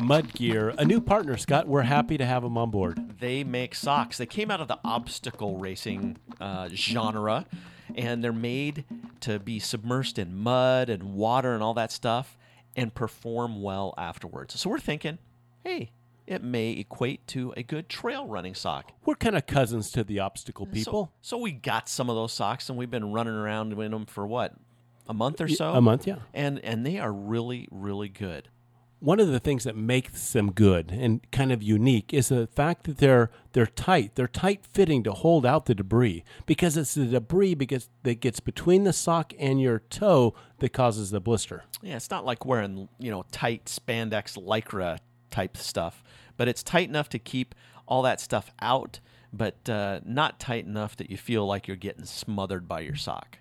Mud Gear, a new partner, Scott. We're happy to have them on board. They make socks. They came out of the obstacle racing uh, genre, and they're made to be submersed in mud and water and all that stuff and perform well afterwards. So we're thinking, hey, it may equate to a good trail running sock. We're kind of cousins to the obstacle people. So, so we got some of those socks, and we've been running around in them for what, a month or so? A month, yeah. And and they are really, really good. One of the things that makes them good and kind of unique is the fact that they're they're tight. They're tight fitting to hold out the debris because it's the debris because that gets between the sock and your toe that causes the blister. Yeah, it's not like wearing you know tight spandex lycra type stuff, but it's tight enough to keep all that stuff out, but uh, not tight enough that you feel like you're getting smothered by your sock.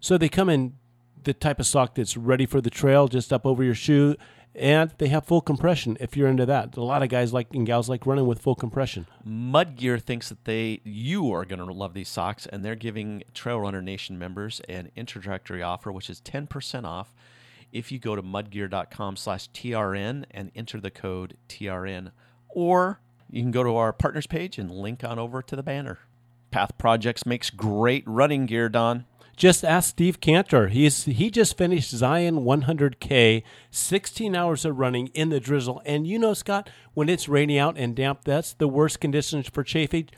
So they come in the type of sock that's ready for the trail, just up over your shoe, and they have full compression if you're into that. A lot of guys like and gals like running with full compression. Mud Gear thinks that they you are going to love these socks, and they're giving Trail Runner Nation members an introductory offer, which is ten percent off if you go to mudgear.com/trn and enter the code TRN, or you can go to our partners page and link on over to the banner. Path Projects makes great running gear, Don. Just ask Steve Cantor. He's he just finished Zion 100K, 16 hours of running in the drizzle. And you know, Scott, when it's rainy out and damp, that's the worst conditions for chafing.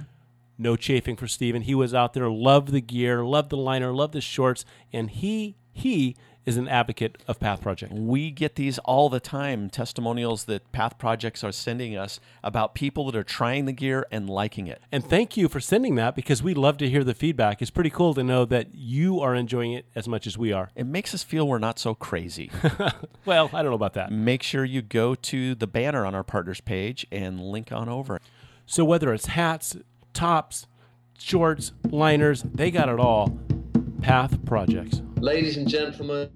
No chafing for Steven. He was out there, loved the gear, loved the liner, loved the shorts, and he he is an advocate of Path Project. We get these all the time testimonials that Path Projects are sending us about people that are trying the gear and liking it. And thank you for sending that because we love to hear the feedback. It's pretty cool to know that you are enjoying it as much as we are. It makes us feel we're not so crazy. well, I don't know about that. Make sure you go to the banner on our partners page and link on over. So whether it's hats, tops, shorts, liners, they got it all. Path Projects. Ladies and gentlemen,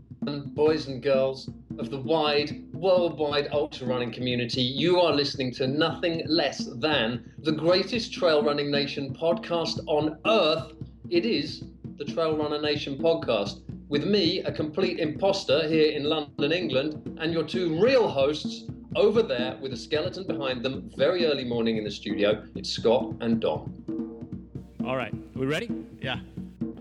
boys and girls of the wide, worldwide ultra running community, you are listening to nothing less than the greatest trail running nation podcast on earth. It is the Trail Runner Nation podcast. With me, a complete imposter here in London, England, and your two real hosts over there with a skeleton behind them, very early morning in the studio. It's Scott and Don. All right, we ready? Yeah.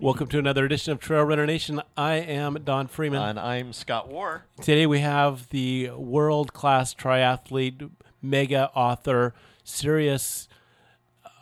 Welcome to another edition of Trail Runner Nation. I am Don Freeman. And I'm Scott Warr. Today we have the world class triathlete, mega author, serious.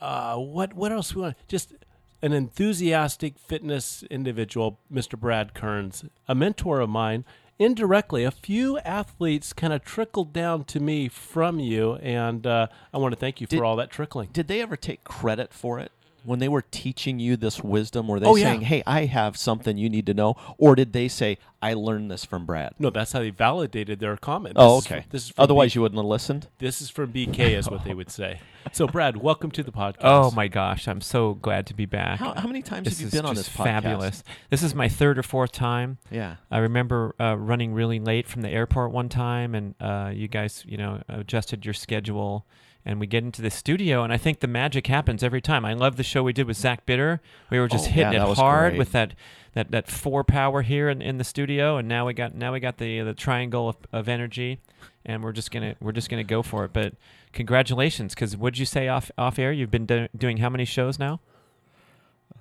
Uh, what what else we want? Just an enthusiastic fitness individual, Mr. Brad Kearns, a mentor of mine. Indirectly, a few athletes kind of trickled down to me from you, and uh, I want to thank you for Did- all that trickling. Did they ever take credit for it? When they were teaching you this wisdom, were they Oh, yeah. saying, hey, I have something you need to know? Or did they say, I learned this from Brad? No, that's how they validated their comment. Oh, This is- okay. this is Otherwise, B- you wouldn't have listened? this is from BK, is what they would say. So, Brad, welcome to the podcast. Oh my gosh, I'm so glad to be back. How, how many times this have you been on this podcast? fabulous. This is my third or fourth time. Yeah. I remember uh, running really late from the airport one time, and uh, you guys, you know, adjusted your schedule, and we get into the studio, and I think the magic happens every time. I love the show we did with Zach Bitter. We were just Oh, hitting yeah, it hard great. with that, that that four power here in, in the studio, and now we got now we got the the triangle of, of energy, and we're just gonna we're just gonna go for it. But congratulations, because what'd you say off off air? You've been do- doing how many shows now?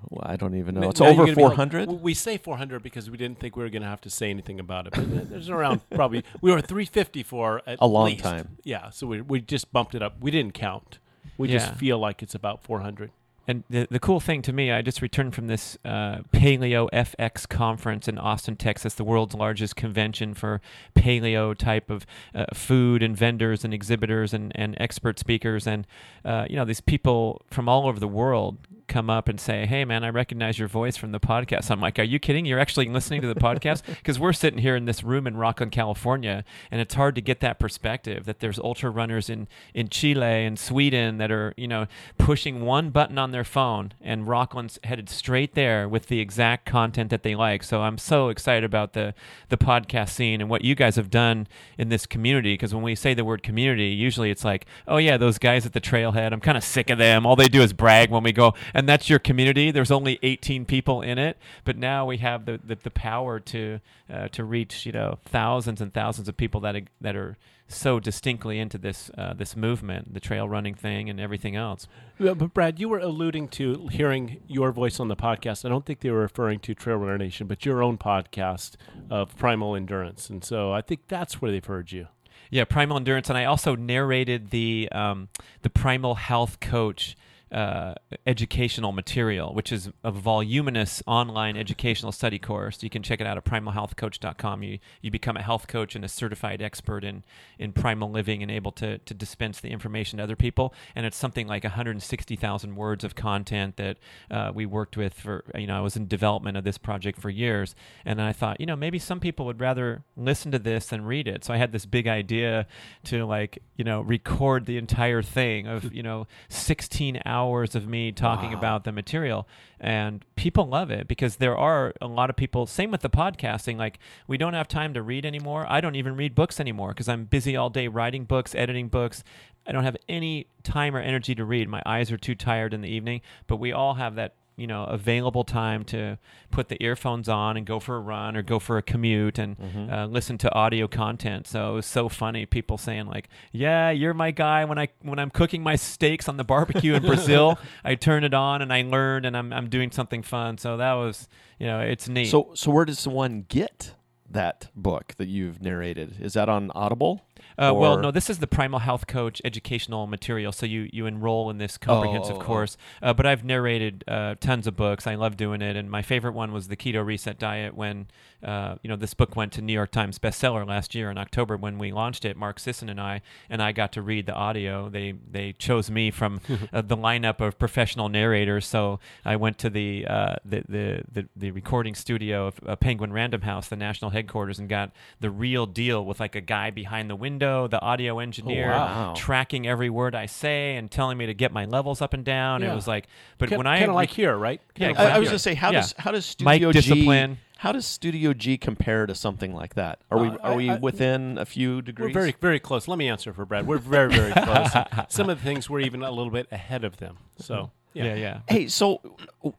Well, I don't even know. It's now over gonna be like- 400? we say 400 because we didn't think we were going to have to say anything about it. But there's around probably we were 350 for at A long least. time. Yeah, so we we just bumped it up. We didn't count. We Yeah. just feel like it's about 400. And the, the cool thing to me, I just returned from this uh, Paleo FX conference in Austin, Texas, the world's largest convention for paleo type of uh, food and vendors and exhibitors and, and expert speakers. And, uh, you know, these people from all over the world come up and say, Hey, man, I recognize your voice from the podcast. I'm like, Are you kidding? You're actually listening to the podcast? Because we're sitting here in this room in Rocklin, California, and it's hard to get that perspective that there's ultra runners in, in Chile and Sweden that are, you know, pushing one button on their phone, and Rocklin's headed straight there with the exact content that they like. So I'm so excited about the, the podcast scene and what you guys have done in this community. Because when we say the word community, usually it's like, oh, yeah, those guys at the trailhead, I'm kind of sick of them. All they do is brag when we go and that's your community. There's only 18 people in it, but now we have the the, the power to uh, to reach you know thousands and thousands of people that are, that are so distinctly into this uh, this movement, the trail running thing, and everything else. But Brad, you were alluding to hearing your voice on the podcast. I don't think they were referring to Trail Runner Nation, but your own podcast of Primal Endurance, and so I think that's where they've heard you. Yeah, Primal Endurance, and I also narrated the um, the Primal Health Coach uh, educational material, which is a voluminous online educational study course. You can check it out at primalhealthcoach.com. You you become a health coach and a certified expert in in primal living and able to to dispense the information to other people. And it's something like 160,000 words of content that uh, we worked with for you know I was in development of this project for years, and I thought you know maybe some people would rather listen to this than read it. So I had this big idea to like you know record the entire thing of you know 16 hours of me talking Wow. about the material and people love it because there are a lot of people same with the podcasting like we don't have time to read anymore. I don't even read books anymore because i'm busy all day writing books editing books. I don't have any time or energy to read. My eyes are too tired in the evening but we all have that you know available time to put the earphones on and go for a run or go for a commute and uh, listen to audio content. So it was so funny people saying like yeah you're my guy. When i when i'm cooking my steaks on the barbecue in brazil i turn it on and i learn and i'm, I'm doing something fun. So that was you know it's neat. So, so where does someone get that book that you've narrated? Is that on Audible? Uh, well, no, this is the Primal Health Coach educational material. So you, you enroll in this comprehensive oh, oh. course. Uh, but I've narrated uh, tons of books. I love doing it. And my favorite one was the Keto Reset Diet. When uh, you know this book went to New York Times bestseller last year in October when we launched it. Mark Sisson and I and I got to read the audio. They they chose me from uh, the lineup of professional narrators. So I went to the uh, the, the the the recording studio of uh, Penguin Random House, the national headquarters, and got the real deal with like a guy behind the window, the audio engineer, wow. tracking every word I say and telling me to get my levels up and down. Yeah. It was like, but Kind when I kind of like rec- here, right? Yeah, Kinda I, I was here. going to say, how Yeah. does how does Mic Studio G discipline. How does Studio G compare to something like that? Are we Uh, are we I- I- within a few degrees? We're degrees? very, very close. Let me answer for Brad. We're very, very close. Some of the things we're even a little bit ahead of them. So, yeah. yeah, yeah. Hey, so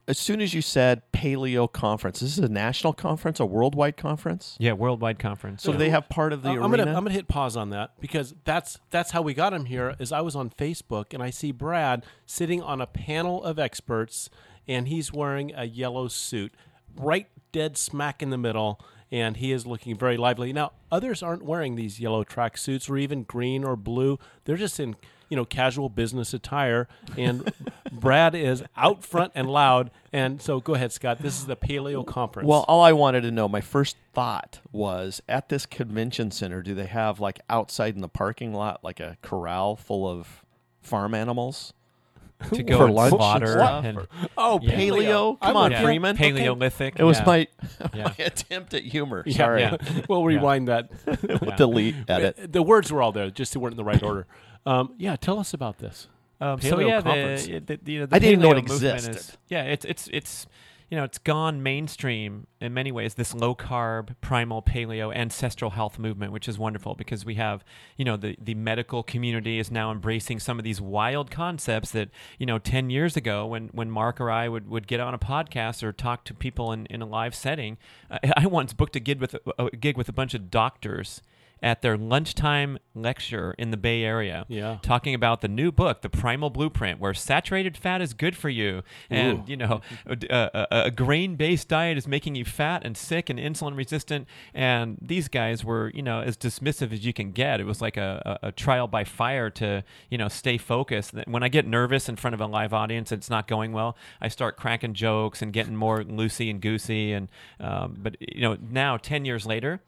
as soon as you said Paleo Conference, this is a national conference, a worldwide conference. Yeah, worldwide conference. So do they have part of the Uh, I'm gonna I'm gonna hit pause on that because that's that's how we got him here. Is I was on Facebook and I see Brad sitting on a panel of experts and he's wearing a yellow suit, right dead smack in the middle, and he is looking very lively. Now others aren't wearing these yellow track suits or even green or blue. They're just in you know casual business attire, and Brad is out front and loud. And so go ahead, Scott. This is the Paleo Conference. well, all I wanted to know, my first thought was at this convention center, do they have like outside in the parking lot like a corral full of farm animals? To go for and lunch and slaughter stuff, and oh Yeah. Paleo? Come on, with yeah, you. Freeman. Paleolithic. It was yeah. my, Yeah. my attempt at humor. Sorry. yeah. We'll rewind that. Yeah. Delete, edit. The words were all there, just they weren't in the right order. Um, yeah, tell us about this. Um, so Paleo yeah, conference. the, the, the, you know, the I didn't know it paleo existed. Is, yeah, it's it's it's you know it's gone mainstream in many ways. This low carb, primal, paleo, ancestral health movement, which is wonderful because we have you know the the medical community is now embracing some of these wild concepts that you know ten years ago when when Mark or I would would get on a podcast or talk to people in in a live setting. I, I once booked a gig with a, a gig with a bunch of doctors. At their lunchtime lecture in the Bay Area, Yeah. talking about the new book, The Primal Blueprint, where saturated fat is good for you, and Ooh. you know, a, a, a grain-based diet is making you fat and sick and insulin resistant. And these guys were, you know, as dismissive as you can get. It was like a, a, a trial by fire to, you know, stay focused. When I get nervous in front of a live audience, it's not going well. I start cracking jokes and getting more loosey and goosey. And um, but you know, now ten years later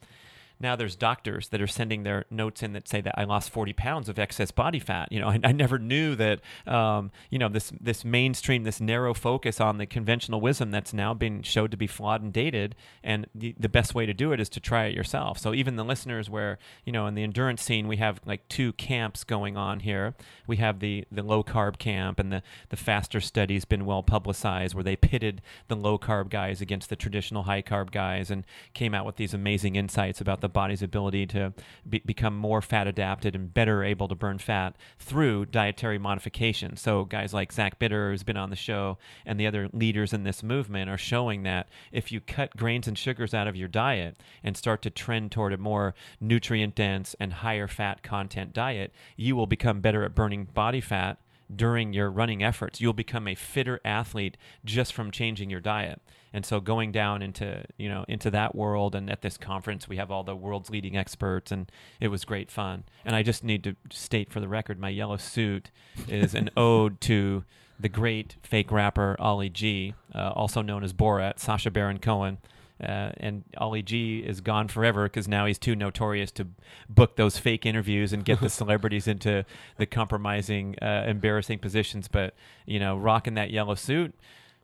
now there's doctors that are sending their notes in that say that I lost 40 pounds of excess body fat. You know, I, I never knew that. Um, you know, this this mainstream, this narrow focus on the conventional wisdom that's now been showed to be flawed and dated. And the, the best way to do it is to try it yourself. So even the listeners, where you know, in the endurance scene, we have like two camps going on here. We have the the low carb camp, and the the faster study's been well publicized, where they pitted the low carb guys against the traditional high carb guys, and came out with these amazing insights about the body's ability to be, become more fat adapted and better able to burn fat through dietary modification. So guys like Zach Bitter, who's been on the show, and the other leaders in this movement are showing that if you cut grains and sugars out of your diet and start to trend toward a more nutrient dense and higher fat content diet, you will become better at burning body fat during your running efforts. You'll become a fitter athlete just from changing your diet. And so going down into, you know, into that world and at this conference we have all the world's leading experts and it was great fun. And I just need to state for the record my yellow suit is an ode to the great fake rapper Ali G, uh, also known as Borat, Sacha Baron Cohen. Uh, and Ali G is gone forever because now he's too notorious to book those fake interviews and get the celebrities into the compromising, uh, embarrassing positions. But you know, rocking that yellow suit,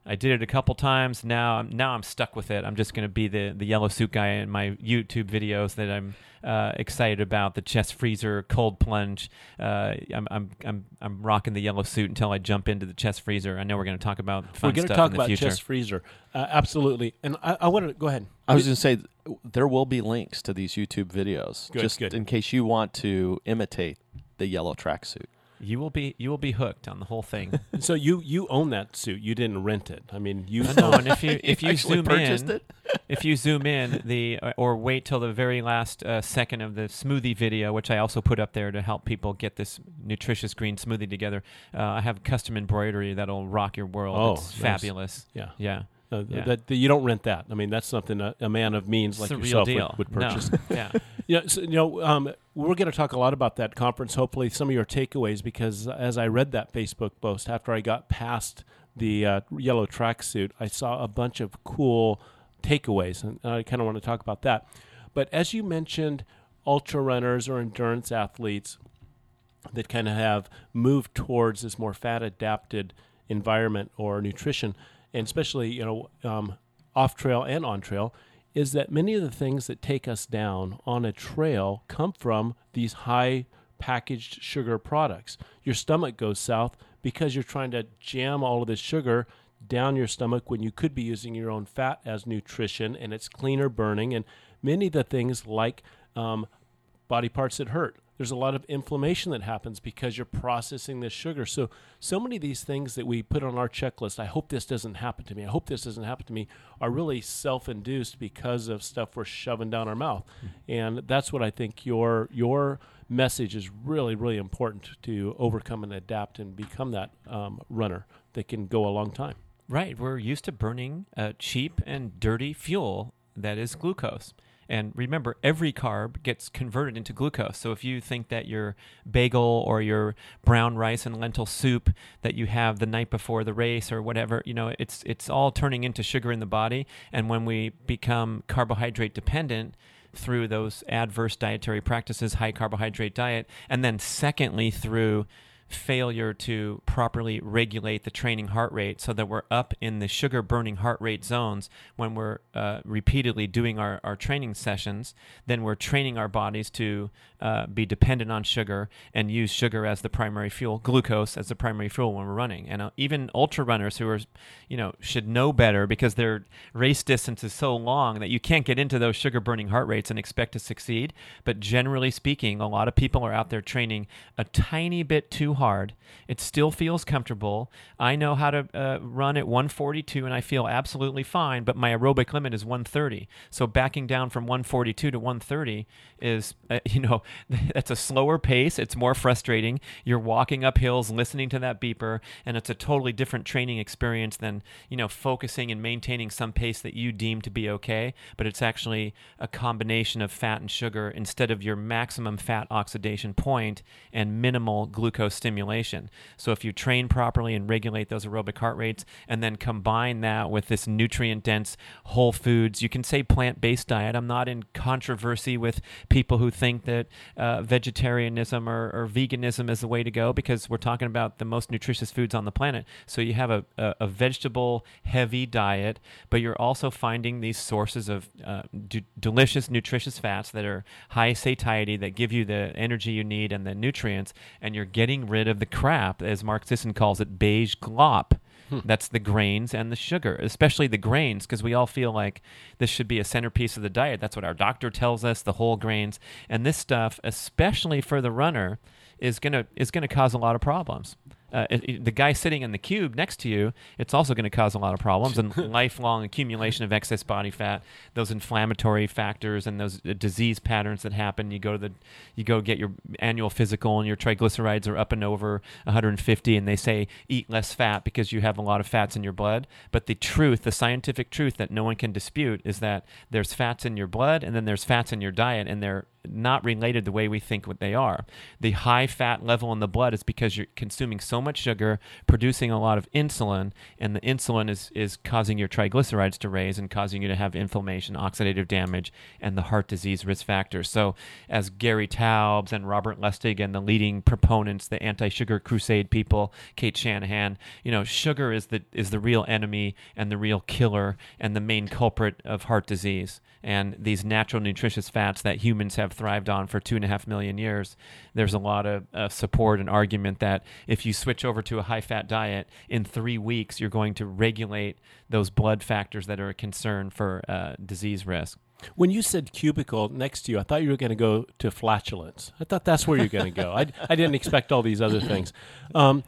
I did it a couple times. Now, I'm now I'm stuck with it. I'm just going to be the the yellow suit guy in my YouTube videos that I'm uh, excited about. The chest freezer, cold plunge. Uh, I'm I'm I'm I'm rocking the yellow suit until I jump into the chest freezer. I know we're going to talk about fun We're going to talk about future. chest freezer, uh, absolutely. And I, I want to go ahead. I was going to say there will be links to these YouTube videos, Good, just good. in case you want to imitate the yellow tracksuit. You will be you will be hooked on the whole thing. So you you own that suit. You didn't rent it. I mean, you no, and if you if you actually zoom in, it? if you zoom in the uh, or wait till the very last uh, second of the smoothie video, which I also put up there to help people get this nutritious green smoothie together. Uh, I have custom embroidery that'll rock your world. Oh, it's nice. fabulous. Yeah. Yeah, Uh, Yeah. that, that you don't rent that. I mean, that's something a, a man of means it's like yourself deal. would, would No. purchase. yeah. Yeah, so, you know, um, we're going to talk a lot about that conference. Hopefully, some of your takeaways, because as I read that Facebook post after I got past the uh, yellow tracksuit, I saw a bunch of cool takeaways, and I kind of want to talk about that. But as you mentioned, ultra runners or endurance athletes that kind of have moved towards this more fat adapted environment or nutrition, and especially you know um, off trail and on trail, is that many of the things that take us down on a trail come from these high packaged sugar products. Your stomach goes south because you're trying to jam all of this sugar down your stomach when you could be using your own fat as nutrition and it's cleaner burning and many of the things like um, body parts that hurt. There's a lot of inflammation that happens because you're processing this sugar. So, so many of these things that we put on our checklist, I hope this doesn't happen to me. I hope this doesn't happen to me, are really self-induced because of stuff we're shoving down our mouth. And that's what I think your your message is really, really important to overcome and adapt and become that um, runner that can go a long time. Right. We're used to burning uh, cheap and dirty fuel that is glucose. And remember, every carb gets converted into glucose. So if you think that your bagel or your brown rice and lentil soup that you have the night before the race or whatever, you know, it's it's all turning into sugar in the body. And when we become carbohydrate dependent, through those adverse dietary practices, high carbohydrate diet, and then secondly through failure to properly regulate the training heart rate so that we're up in the sugar burning heart rate zones when we're uh, repeatedly doing our, our training sessions, then we're training our bodies to uh, be dependent on sugar and use sugar as the primary fuel, glucose as the primary fuel when we're running. And uh, even ultra runners who are, you know, should know better because their race distance is so long that you can't get into those sugar burning heart rates and expect to succeed. But generally speaking, a lot of people are out there training a tiny bit too hard. It still feels comfortable. I know how to uh, run at 142 and I feel absolutely fine, but my aerobic limit is 130. So backing down from 142 to 130 is, uh, you know, that's a slower pace. It's more frustrating. You're walking up hills, listening to that beeper, and it's a totally different training experience than, you know, focusing and maintaining some pace that you deem to be okay. But it's actually a combination of fat and sugar instead of your maximum fat oxidation point and minimal glucose stimulation. So if you train properly and regulate those aerobic heart rates and then combine that with this nutrient dense whole foods, you can say plant based diet. I'm not in controversy with people who think that uh, vegetarianism or, or veganism is the way to go because we're talking about the most nutritious foods on the planet. So you have a, a, a vegetable heavy diet, but you're also finding these sources of uh, d- delicious, nutritious fats that are high satiety that give you the energy you need and the nutrients, and you're getting rid of the crap, as Mark Sisson calls it, beige glop. Hmm. That's the grains and the sugar, especially the grains, because we all feel like this should be a centerpiece of the diet. That's what our doctor tells us, the whole grains. And this stuff, especially for the runner, is gonna is gonna cause a lot of problems uh, it, it- the guy sitting in the cube next to you, it's also going to cause a lot of problems and lifelong accumulation of excess body fat, those inflammatory factors and those uh, disease patterns that happen. You go to the, you go get your annual physical and your triglycerides are up and over 150, and they say eat less fat because you have a lot of fats in your blood. But the truth, the scientific truth that no one can dispute, is that there's fats in your blood and then there's fats in your diet, and they're not related the way we think what they are. The high fat level in the blood is because you're consuming so much sugar, producing a lot of insulin, and the insulin is, is causing your triglycerides to raise and causing you to have inflammation, oxidative damage, and the heart disease risk factors. So, as Gary Taubes and Robert Lustig and the leading proponents, the anti-sugar crusade people, Cate Shanahan, you know, sugar is the is the real enemy and the real killer and the main culprit of heart disease. And these natural nutritious fats that humans have thrived on for two and a half million years, there's a lot of uh, support and argument that if you switch over to a high fat diet, in three weeks, you're going to regulate those blood factors that are a concern for uh, disease risk. When you said cubicle next to you, I thought you were going to go to flatulence. I thought that's where you're going to go. I, I didn't expect all these other things. Um,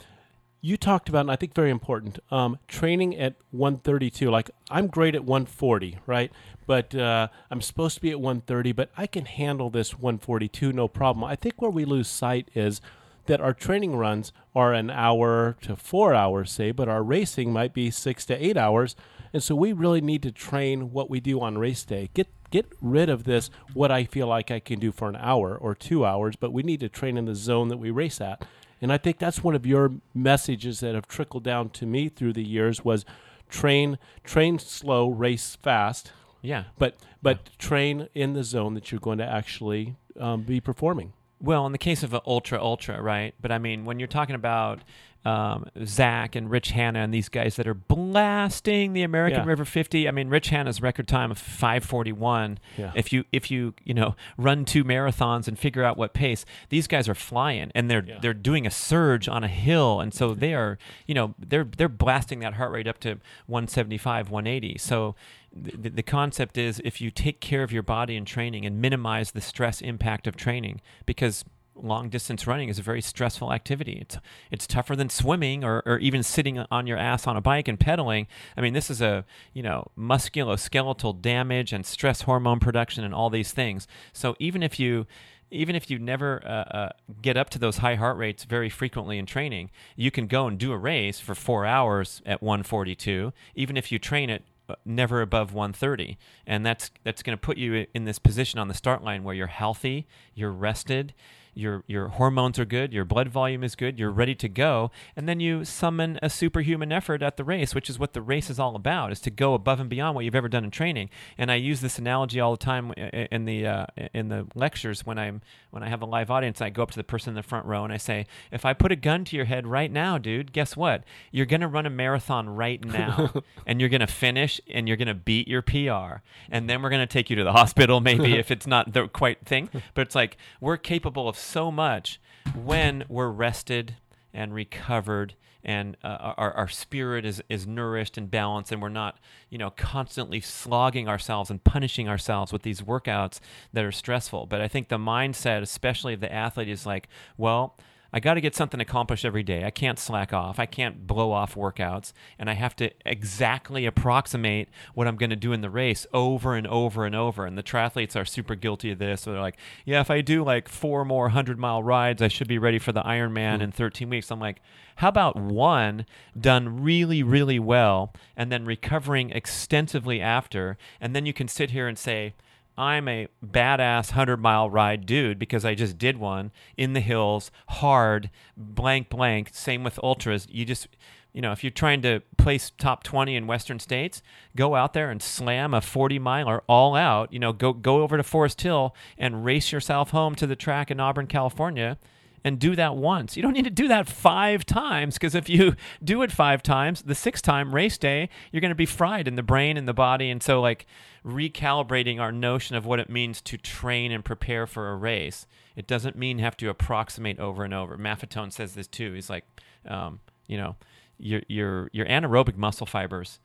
you talked about, and I think very important, um, training at 132. Like I'm great at 140, right? But uh, I'm supposed to be at 130, but I can handle this 142 no problem. I think where we lose sight is that our training runs are an hour to four hours, say, but our racing might be six to eight hours. And so we really need to train what we do on race day. Get get rid of this what I feel like I can do for an hour or two hours, but we need to train in the zone that we race at. And I think that's one of your messages that have trickled down to me through the years was train train slow, race fast, Yeah. but but train in the zone that you're going to actually um, be performing. Well, in the case of an ultra ultra, right? But I mean, when you're talking about um, Zach and Rich Hanna and these guys that are blasting the American Yeah. River 50, I mean, Rich Hanna's record time of 5:41. Yeah. If you if you you know run two marathons and figure out what pace, these guys are flying and they're Yeah. they're doing a surge on a hill, and so they are you know they're they're blasting that heart rate up to 175, 180. So the, the concept is if you take care of your body in training and minimize the stress impact of training because long distance running is a very stressful activity. It's it's tougher than swimming or, or even sitting on your ass on a bike and pedaling. I mean this is a you know musculoskeletal damage and stress hormone production and all these things. So even if you even if you never uh, uh, get up to those high heart rates very frequently in training, you can go and do a race for four hours at 142, even if you train it uh, never above 130 and that's that's going to put you in this position on the start line where you're healthy you're rested your your hormones are good, your blood volume is good, you're ready to go, and then you summon a superhuman effort at the race, which is what the race is all about, is to go above and beyond what you've ever done in training. And I use this analogy all the time i- i- in the uh, in the lectures when I'm when I have a live audience. I go up to the person in the front row and I say, "If I put a gun to your head right now, dude, guess what? You're gonna run a marathon right now, and you're gonna finish, and you're gonna beat your PR, and then we're gonna take you to the hospital, maybe if it's not the quite thing. But it's like we're capable of so much when we're rested and recovered and uh, our, our spirit is, is nourished and balanced and we're not you know constantly slogging ourselves and punishing ourselves with these workouts that are stressful. But i think the mindset especially of the athlete is like well I got to get something accomplished every day. I can't slack off. I can't blow off workouts. And I have to exactly approximate what I'm going to do in the race over and over and over. And the triathletes are super guilty of this. So they're like, yeah, if I do like four more 100 mile rides, I should be ready for the Ironman hmm. in 13 weeks. I'm like, how about one done really, really well and then recovering extensively after? And then you can sit here and say, I'm a badass 100 mile ride dude because I just did one in the hills, hard, blank, blank. Same with ultras. You just, you know, if you're trying to place top 20 in Western states, go out there and slam a 40 miler all out. You know, go, go over to Forest Hill and race yourself home to the track in Auburn, California and do that once. You don't need to do that five times because if you do it five times, the sixth time race day, you're going to be fried in the brain and the body. And so, like, recalibrating our notion of what it means to train and prepare for a race, it doesn't mean have to approximate over and over. Maffetone says this too. He's like, um, you know, your your your anaerobic muscle fibers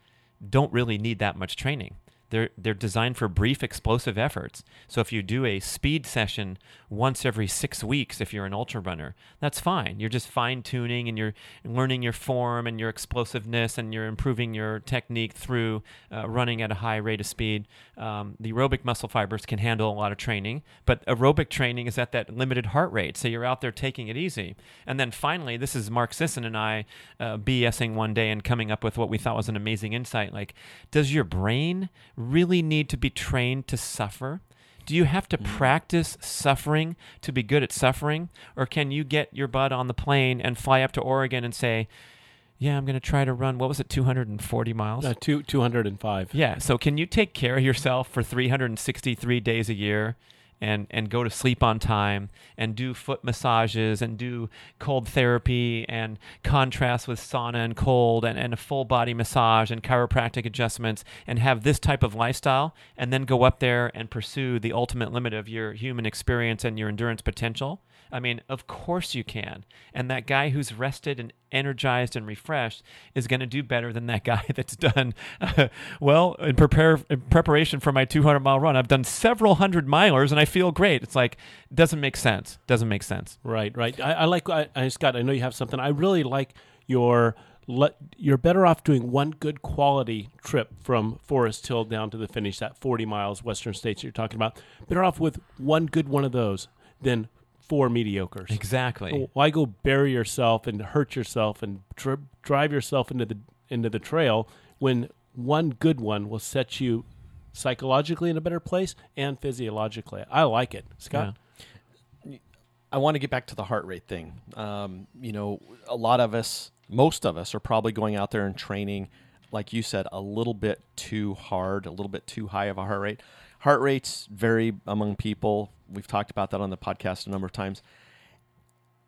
don't really need that much training. They're they're designed for brief explosive efforts. So if you do a speed session once every six weeks, if you're an ultra runner, that's fine. You're just fine tuning and you're learning your form and your explosiveness and you're improving your technique through uh, running at a high rate of speed. Um, the aerobic muscle fibers can handle a lot of training, but aerobic training is at that limited heart rate, so you're out there taking it easy. And then finally, this is Mark Sisson and I uh, BSing one day and coming up with what we thought was an amazing insight. Like, does your brain really need to be trained to suffer? Do you have to Mm. practice suffering to be good at suffering? Or can you get your butt on the plane and fly up to Oregon and say, yeah, I'm going to try to run, what was it, 240 miles? Uh, two, 205. Yeah. So can you take care of yourself for 363 days a year and, and go to sleep on time and do foot massages and do cold therapy and contrast with sauna and cold and, and a full body massage and chiropractic adjustments and have this type of lifestyle and then go up there and pursue the ultimate limit of your human experience and your endurance potential? I mean, of course you can. And that guy who's rested and energized and refreshed is going to do better than that guy that's done well in prepare in preparation for my 200 mile run. I've done several hundred milers and I feel great. It's like doesn't make sense. Doesn't make sense. Right, right. I, I like, I, I, Scott, I know you have something. I really like your, le- you're better off doing one good quality trip from Forest Hill down to the finish, that 40 miles, Western States that you're talking about. Better off with one good one of those than four mediocres. Exactly. Why go bury yourself and hurt yourself and dri- drive yourself into the into the trail when one good one will set you psychologically in a better place and physiologically? I like it, Scott. I want to get back to the heart rate thing. Um, you know, a lot of us, most of us, are probably going out there and training, like you said, a little bit too hard, a little bit too high of a heart rate. Heart rates vary among people. We've talked about that on the podcast a number of times.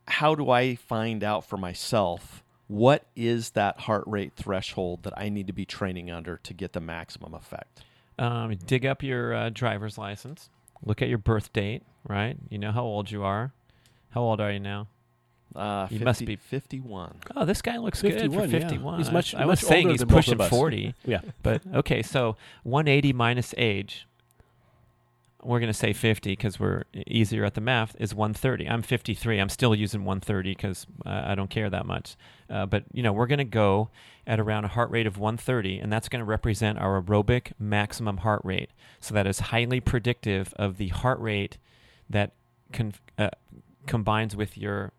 How do I find out for myself what is that heart rate threshold that I need to be training under to get the maximum effect? Um, dig up your uh, driver's license. Look at your birth date. Right. You know how old you are. How old are you now? Uh, You must be- 51. Oh, this guy looks good 51, yeah. 51. He's much- I was much saying he's pushing 40. Yeah. But okay, so 180 minus age, we're going to say 50 because we're easier at the math, is 130. I'm 53. I'm still using 130 because uh, I don't care that much. Uh, but, you know, we're going to go at around a heart rate of 130, and that's going to represent our aerobic maximum heart rate. So that is highly predictive of the heart rate that con- uh, combines with your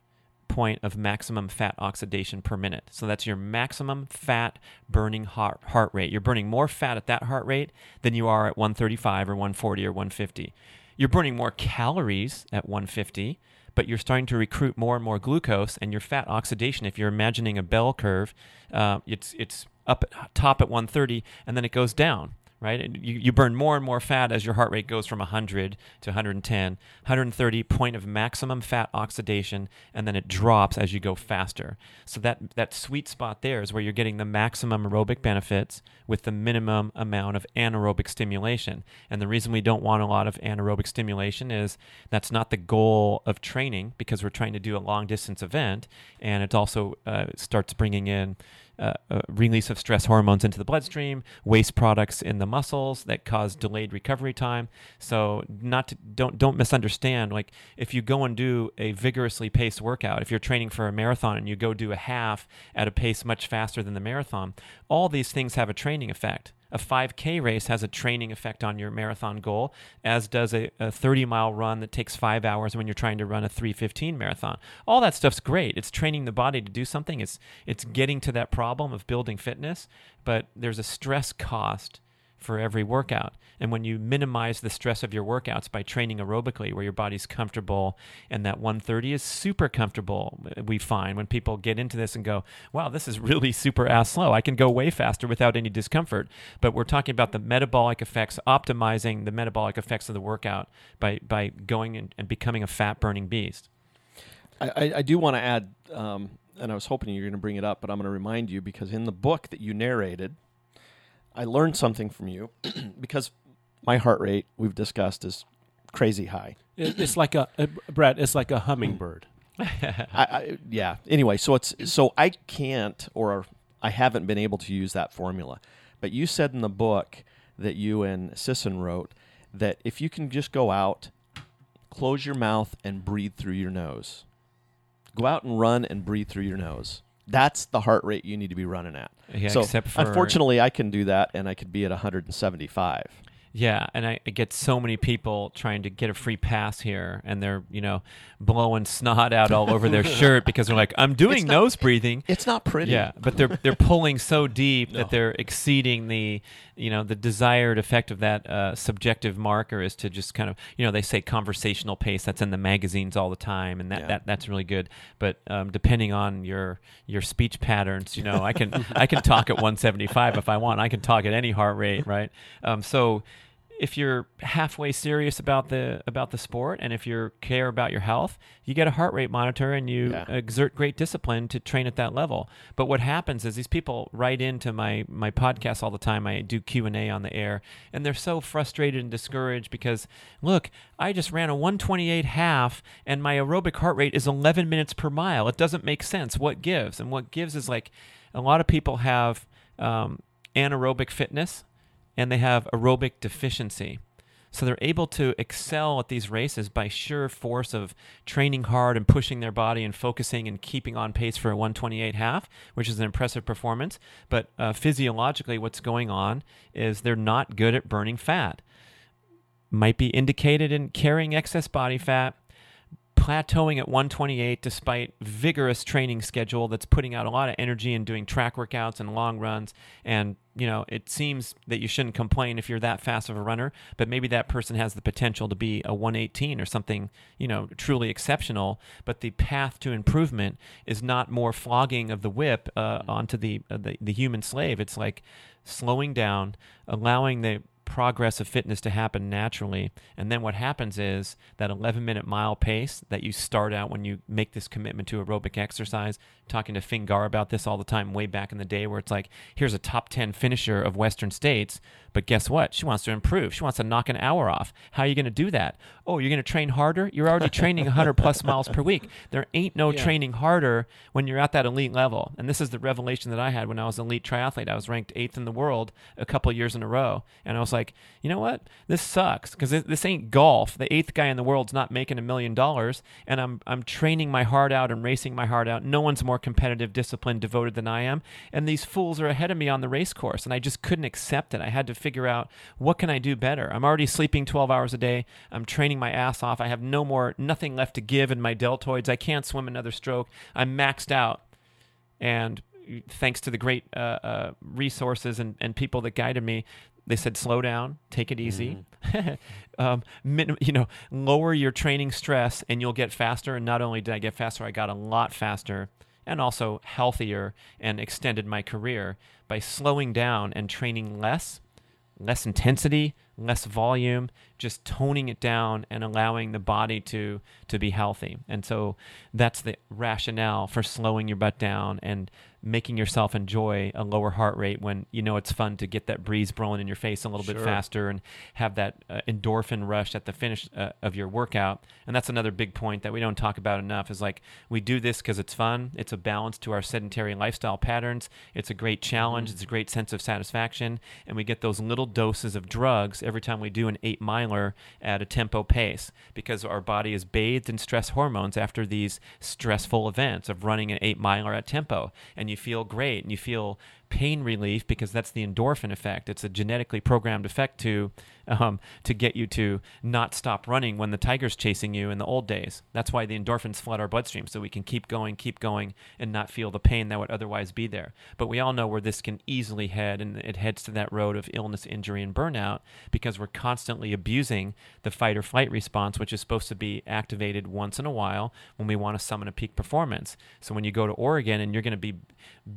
point of maximum fat oxidation per minute. So that's your maximum fat burning heart, heart rate. You're burning more fat at that heart rate than you are at 135 or 140 or 150. You're burning more calories at 150, but you're starting to recruit more and more glucose, and your fat oxidation, if you're imagining a bell curve, uh, it's, it's up top at 130, and then it goes down right? You, you burn more and more fat as your heart rate goes from 100 to 110, 130 point of maximum fat oxidation, and then it drops as you go faster. So that that sweet spot there is where you're getting the maximum aerobic benefits with the minimum amount of anaerobic stimulation. And the reason we don't want a lot of anaerobic stimulation is that's not the goal of training because we're trying to do a long distance event, and it also uh, starts bringing in uh, uh, release of stress hormones into the bloodstream, waste products in the muscles that cause delayed recovery time. So not to, don't don't misunderstand. Like if you go and do a vigorously paced workout, if you're training for a marathon and you go do a half at a pace much faster than the marathon, all these things have a training effect. A 5K race has a training effect on your marathon goal, as does a, a 30 mile run that takes five hours when you're trying to run a 315 marathon. All that stuff's great. It's training the body to do something. It's it's getting to that problem of building fitness, but there's a stress cost for every workout. And when you minimize the stress of your workouts by training aerobically, where your body's comfortable, and that 130 is super comfortable, we find when people get into this and go, wow, this is really super ass slow. I can go way faster without any discomfort. But we're talking about the metabolic effects, optimizing the metabolic effects of the workout by, by going and, and becoming a fat burning beast. I, I, do want to add, um, and I was hoping you were going to bring it up, but I'm going to remind you because in the book that you narrated, I learned something from you because my heart rate we've discussed is crazy high. It's like a, uh, Brad. It's like a hummingbird. I, I, yeah. Anyway, so it's so I can't, or I haven't been able to use that formula. But you said in the book that you and Sisson wrote that if you can just go out, close your mouth, and breathe through your nose, go out and run and breathe through your nose. That's the heart rate you need to be running at. Yeah, so except for- unfortunately, I can do that, and I could be at 175. Yeah, and I, I get so many people trying to get a free pass here, and they're you know blowing snot out all over their shirt because they're like, "I'm doing not- nose breathing." It's not pretty. Yeah, but they're they're pulling so deep that they're exceeding the you know the desired effect of that uh, subjective marker is to just kind of you know they say conversational pace that's in the magazines all the time and that, Yeah. that that's really good. But um, depending on your your speech patterns, you know I can I can talk at 175 if I want. I can talk at any heart rate, right? Um, so if you're halfway serious about the about the sport and if you care about your health, you get a heart rate monitor and you Yeah. exert great discipline to train at that level. But what happens is these people write into my my podcast all the time. I do Q and A on the air, and they're so frustrated and discouraged because look, I just ran a 128 half, and my aerobic heart rate is 11 minutes per mile. It doesn't make sense. What gives? And what gives is like a lot of people have um, anaerobic fitness and they have aerobic deficiency. So they're able to excel at these races by sheer force of training hard and pushing their body and focusing and keeping on pace for a 128 half, which is an impressive performance. But uh, physiologically, what's going on is they're not good at burning fat. Might be indicated in carrying excess body fat, plateauing at 128 despite vigorous training schedule that's putting out a lot of energy and doing track workouts and long runs. And you know it seems that you shouldn't complain if you're that fast of a runner but maybe that person has the potential to be a 118 or something you know truly exceptional. But the path to improvement is not more flogging of the whip uh, onto the, uh, the the human slave. It's like slowing down allowing the progress of fitness to happen naturally. And then what happens is that 11 minute mile pace that you start out when you make this commitment to aerobic exercise. Talking to Fingar about this all the time, way back in the day, where it's like, here's a top 10 finisher of Western states, but guess what? She wants to improve. She wants to knock an hour off. How are you going to do that? Oh, you're going to train harder? You're already training 100 plus miles per week. There ain't no Yeah. training harder when you're at that elite level. And this is the revelation that I had when I was an elite triathlete. I was ranked eighth in the world a couple years in a row. And I was like, you know what? This sucks because this ain't golf. The eighth guy in the world's not making a million dollars. And I'm, I'm training my heart out and racing my heart out. No one's more competitive, disciplined, devoted than I am. And these fools are ahead of me on the race course. And I just couldn't accept it. I had to figure out what can I do better? I'm already sleeping 12 hours a day. I'm training my ass off. I have no more, nothing left to give in my deltoids. I can't swim another stroke. I'm maxed out. And thanks to the great uh, uh, resources and, and people that guided me, they said, slow down, take it easy. um, min- you know, lower your training stress and you'll get faster. And not only did I get faster, I got a lot faster and also healthier and extended my career by slowing down and training less less intensity, less volume, just toning it down and allowing the body to to be healthy. And so that's the rationale for slowing your butt down and making yourself enjoy a lower heart rate when you know it's fun to get that breeze blowing in your face a little bit faster and have that uh, endorphin rush at the finish uh, of your workout. And that's another big point that we don't talk about enough is like we do this because it's fun. It's a balance to our sedentary lifestyle patterns. It's a great challenge. It's a great sense of satisfaction. And we get those little doses of drugs every time we do an eight miler at a tempo pace because our body is bathed in stress hormones after these stressful events of running an eight miler at tempo. And you feel great and you feel pain relief because that's the endorphin effect. It's a genetically programmed effect to um, to get you to not stop running when the tiger's chasing you in the old days. That's why the endorphins flood our bloodstream so we can keep going, keep going, and not feel the pain that would otherwise be there. But we all know where this can easily head, and it heads to that road of illness, injury, and burnout because we're constantly abusing the fight or flight response, which is supposed to be activated once in a while when we want to summon a peak performance. So when you go to Oregon and you're going to be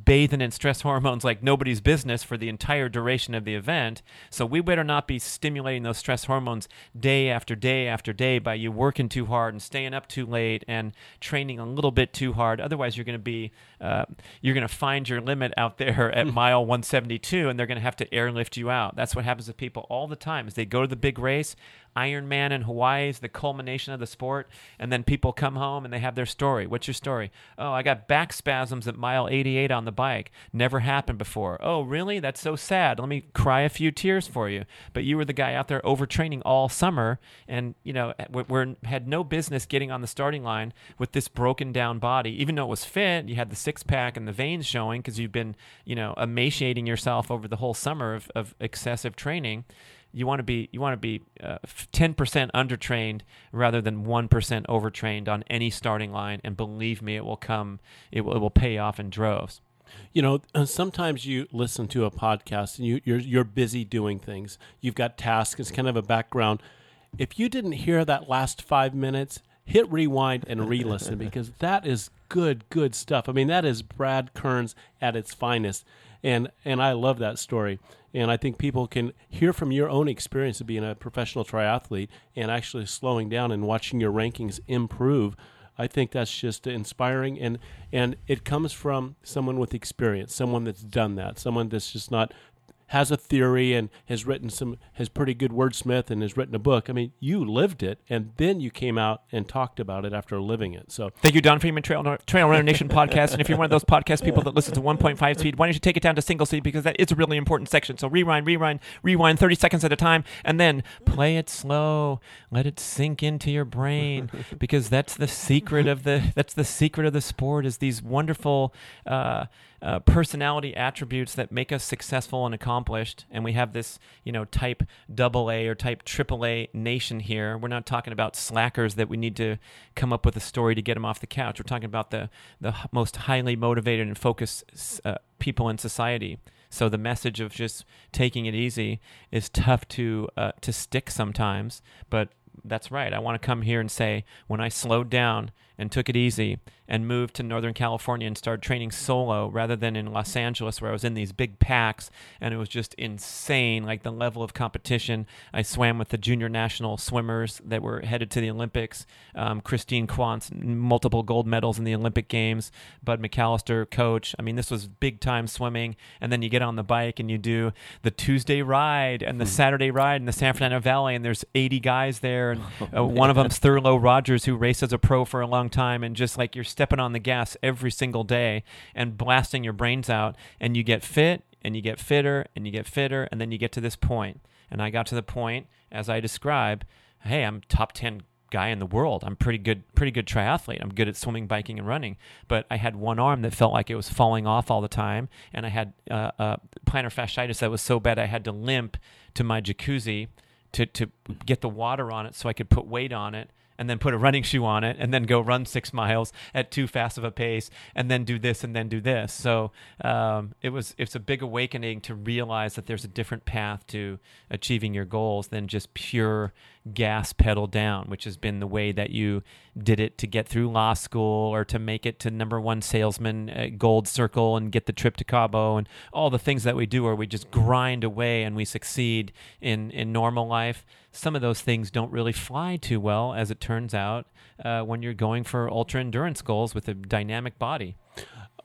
bathing in stress hormones like nobody's business for the entire duration of the event. So we better not be stimulating those stress hormones day after day after day by you working too hard and staying up too late and training a little bit too hard. Otherwise, you're going to be uh, you're going to find your limit out there at mile 172, and they're going to have to airlift you out. That's what happens to people all the time. Is they go to the big race. Ironman in Hawaii is the culmination of the sport, and then people come home and they have their story. What's your story? Oh, I got back spasms at mile 88 on the bike. Never happened before. Oh, really? That's so sad. Let me cry a few tears for you. But you were the guy out there overtraining all summer, and you know, eh, we we're, had no business getting on the starting line with this broken down body. Even though it was fit, you had the six pack and the veins showing because you've been, you know, emaciating yourself over the whole summer of, of excessive training you want to be you want to be uh, 10% undertrained rather than 1% overtrained on any starting line and believe me it will come it will, it will pay off in droves. You know uh, sometimes you listen to a podcast and you, you're you're busy doing things. You've got tasks it's kind of a background. If you didn't hear that last five minutes hit rewind and re-listen because that is good good stuff. I mean that is brad kearns at its finest and and i love that story and I think people can hear from your own experience of being a professional triathlete and actually slowing down and watching your rankings improve. I think that's just inspiring, and and it comes from someone with experience, someone that's done that, someone that's just not has a theory and has written some has pretty good wordsmith and has written a book. I mean, you lived it, and then you came out and talked about it after living it. So thank you, Don Freeman, Trail, Trail Runner Nation podcast. And if you're one of those podcast people that listen to 1.5 speed, why don't you take it down to single speed because that is a really important section. So rewind, rewind, rewind, 30 seconds at a time, and then play it slow. Let it sink into your brain because that's the secret of the that's the secret of the sport is these wonderful. Uh, uh, personality attributes that make us successful and accomplished. And we have this, you know, type double A or type triple A nation here. We're not talking about slackers that we need to come up with a story to get them off the couch. We're talking about the the most highly motivated and focused uh, people in society. So the message of just taking it easy is tough to uh, to stick sometimes, but that's right. I want to come here and say when I slowed down and took it easy and moved to Northern California and started training solo rather than in Los Angeles where I was in these big packs and it was just insane like the level of competition. I swam with the junior national swimmers that were headed to the Olympics. Um, Kristine Quance, multiple gold medals in the Olympic Games. Bud McAllister, coach. I mean, this was big time swimming. And then you get on the bike and you do the Tuesday ride and the hmm. Saturday ride in the San Fernando Valley and there's 80 guys there. And uh, one of them's Thurlow Rogers who raced as a pro for a long time and just like you're stepping on the gas every single day and blasting your brains out and you get fit and you get fitter and you get fitter and then you get to this point. And i got to the point as i describe hey i'm top 10 guy in the world. I'm pretty good pretty good triathlete. I'm good at swimming biking and running. But i had one arm that felt like it was falling off all the time and i had uh, uh, plantar fasciitis that was so bad i had to limp to my jacuzzi to, to get the water on it so i could put weight on it and then put a running shoe on it and then go run six miles at too fast of a pace and then do this and then do this. So um, it was it's a big awakening to realize that there's a different path to achieving your goals than just pure gas pedal down, which has been the way that you did it to get through law school or to make it to number one salesman at Gold Circle and get the trip to Cabo and all the things that we do where we just grind away and we succeed in, in normal life. Some of those things don't really fly too well, as it turns out, uh, when you're going for ultra endurance goals with a dynamic body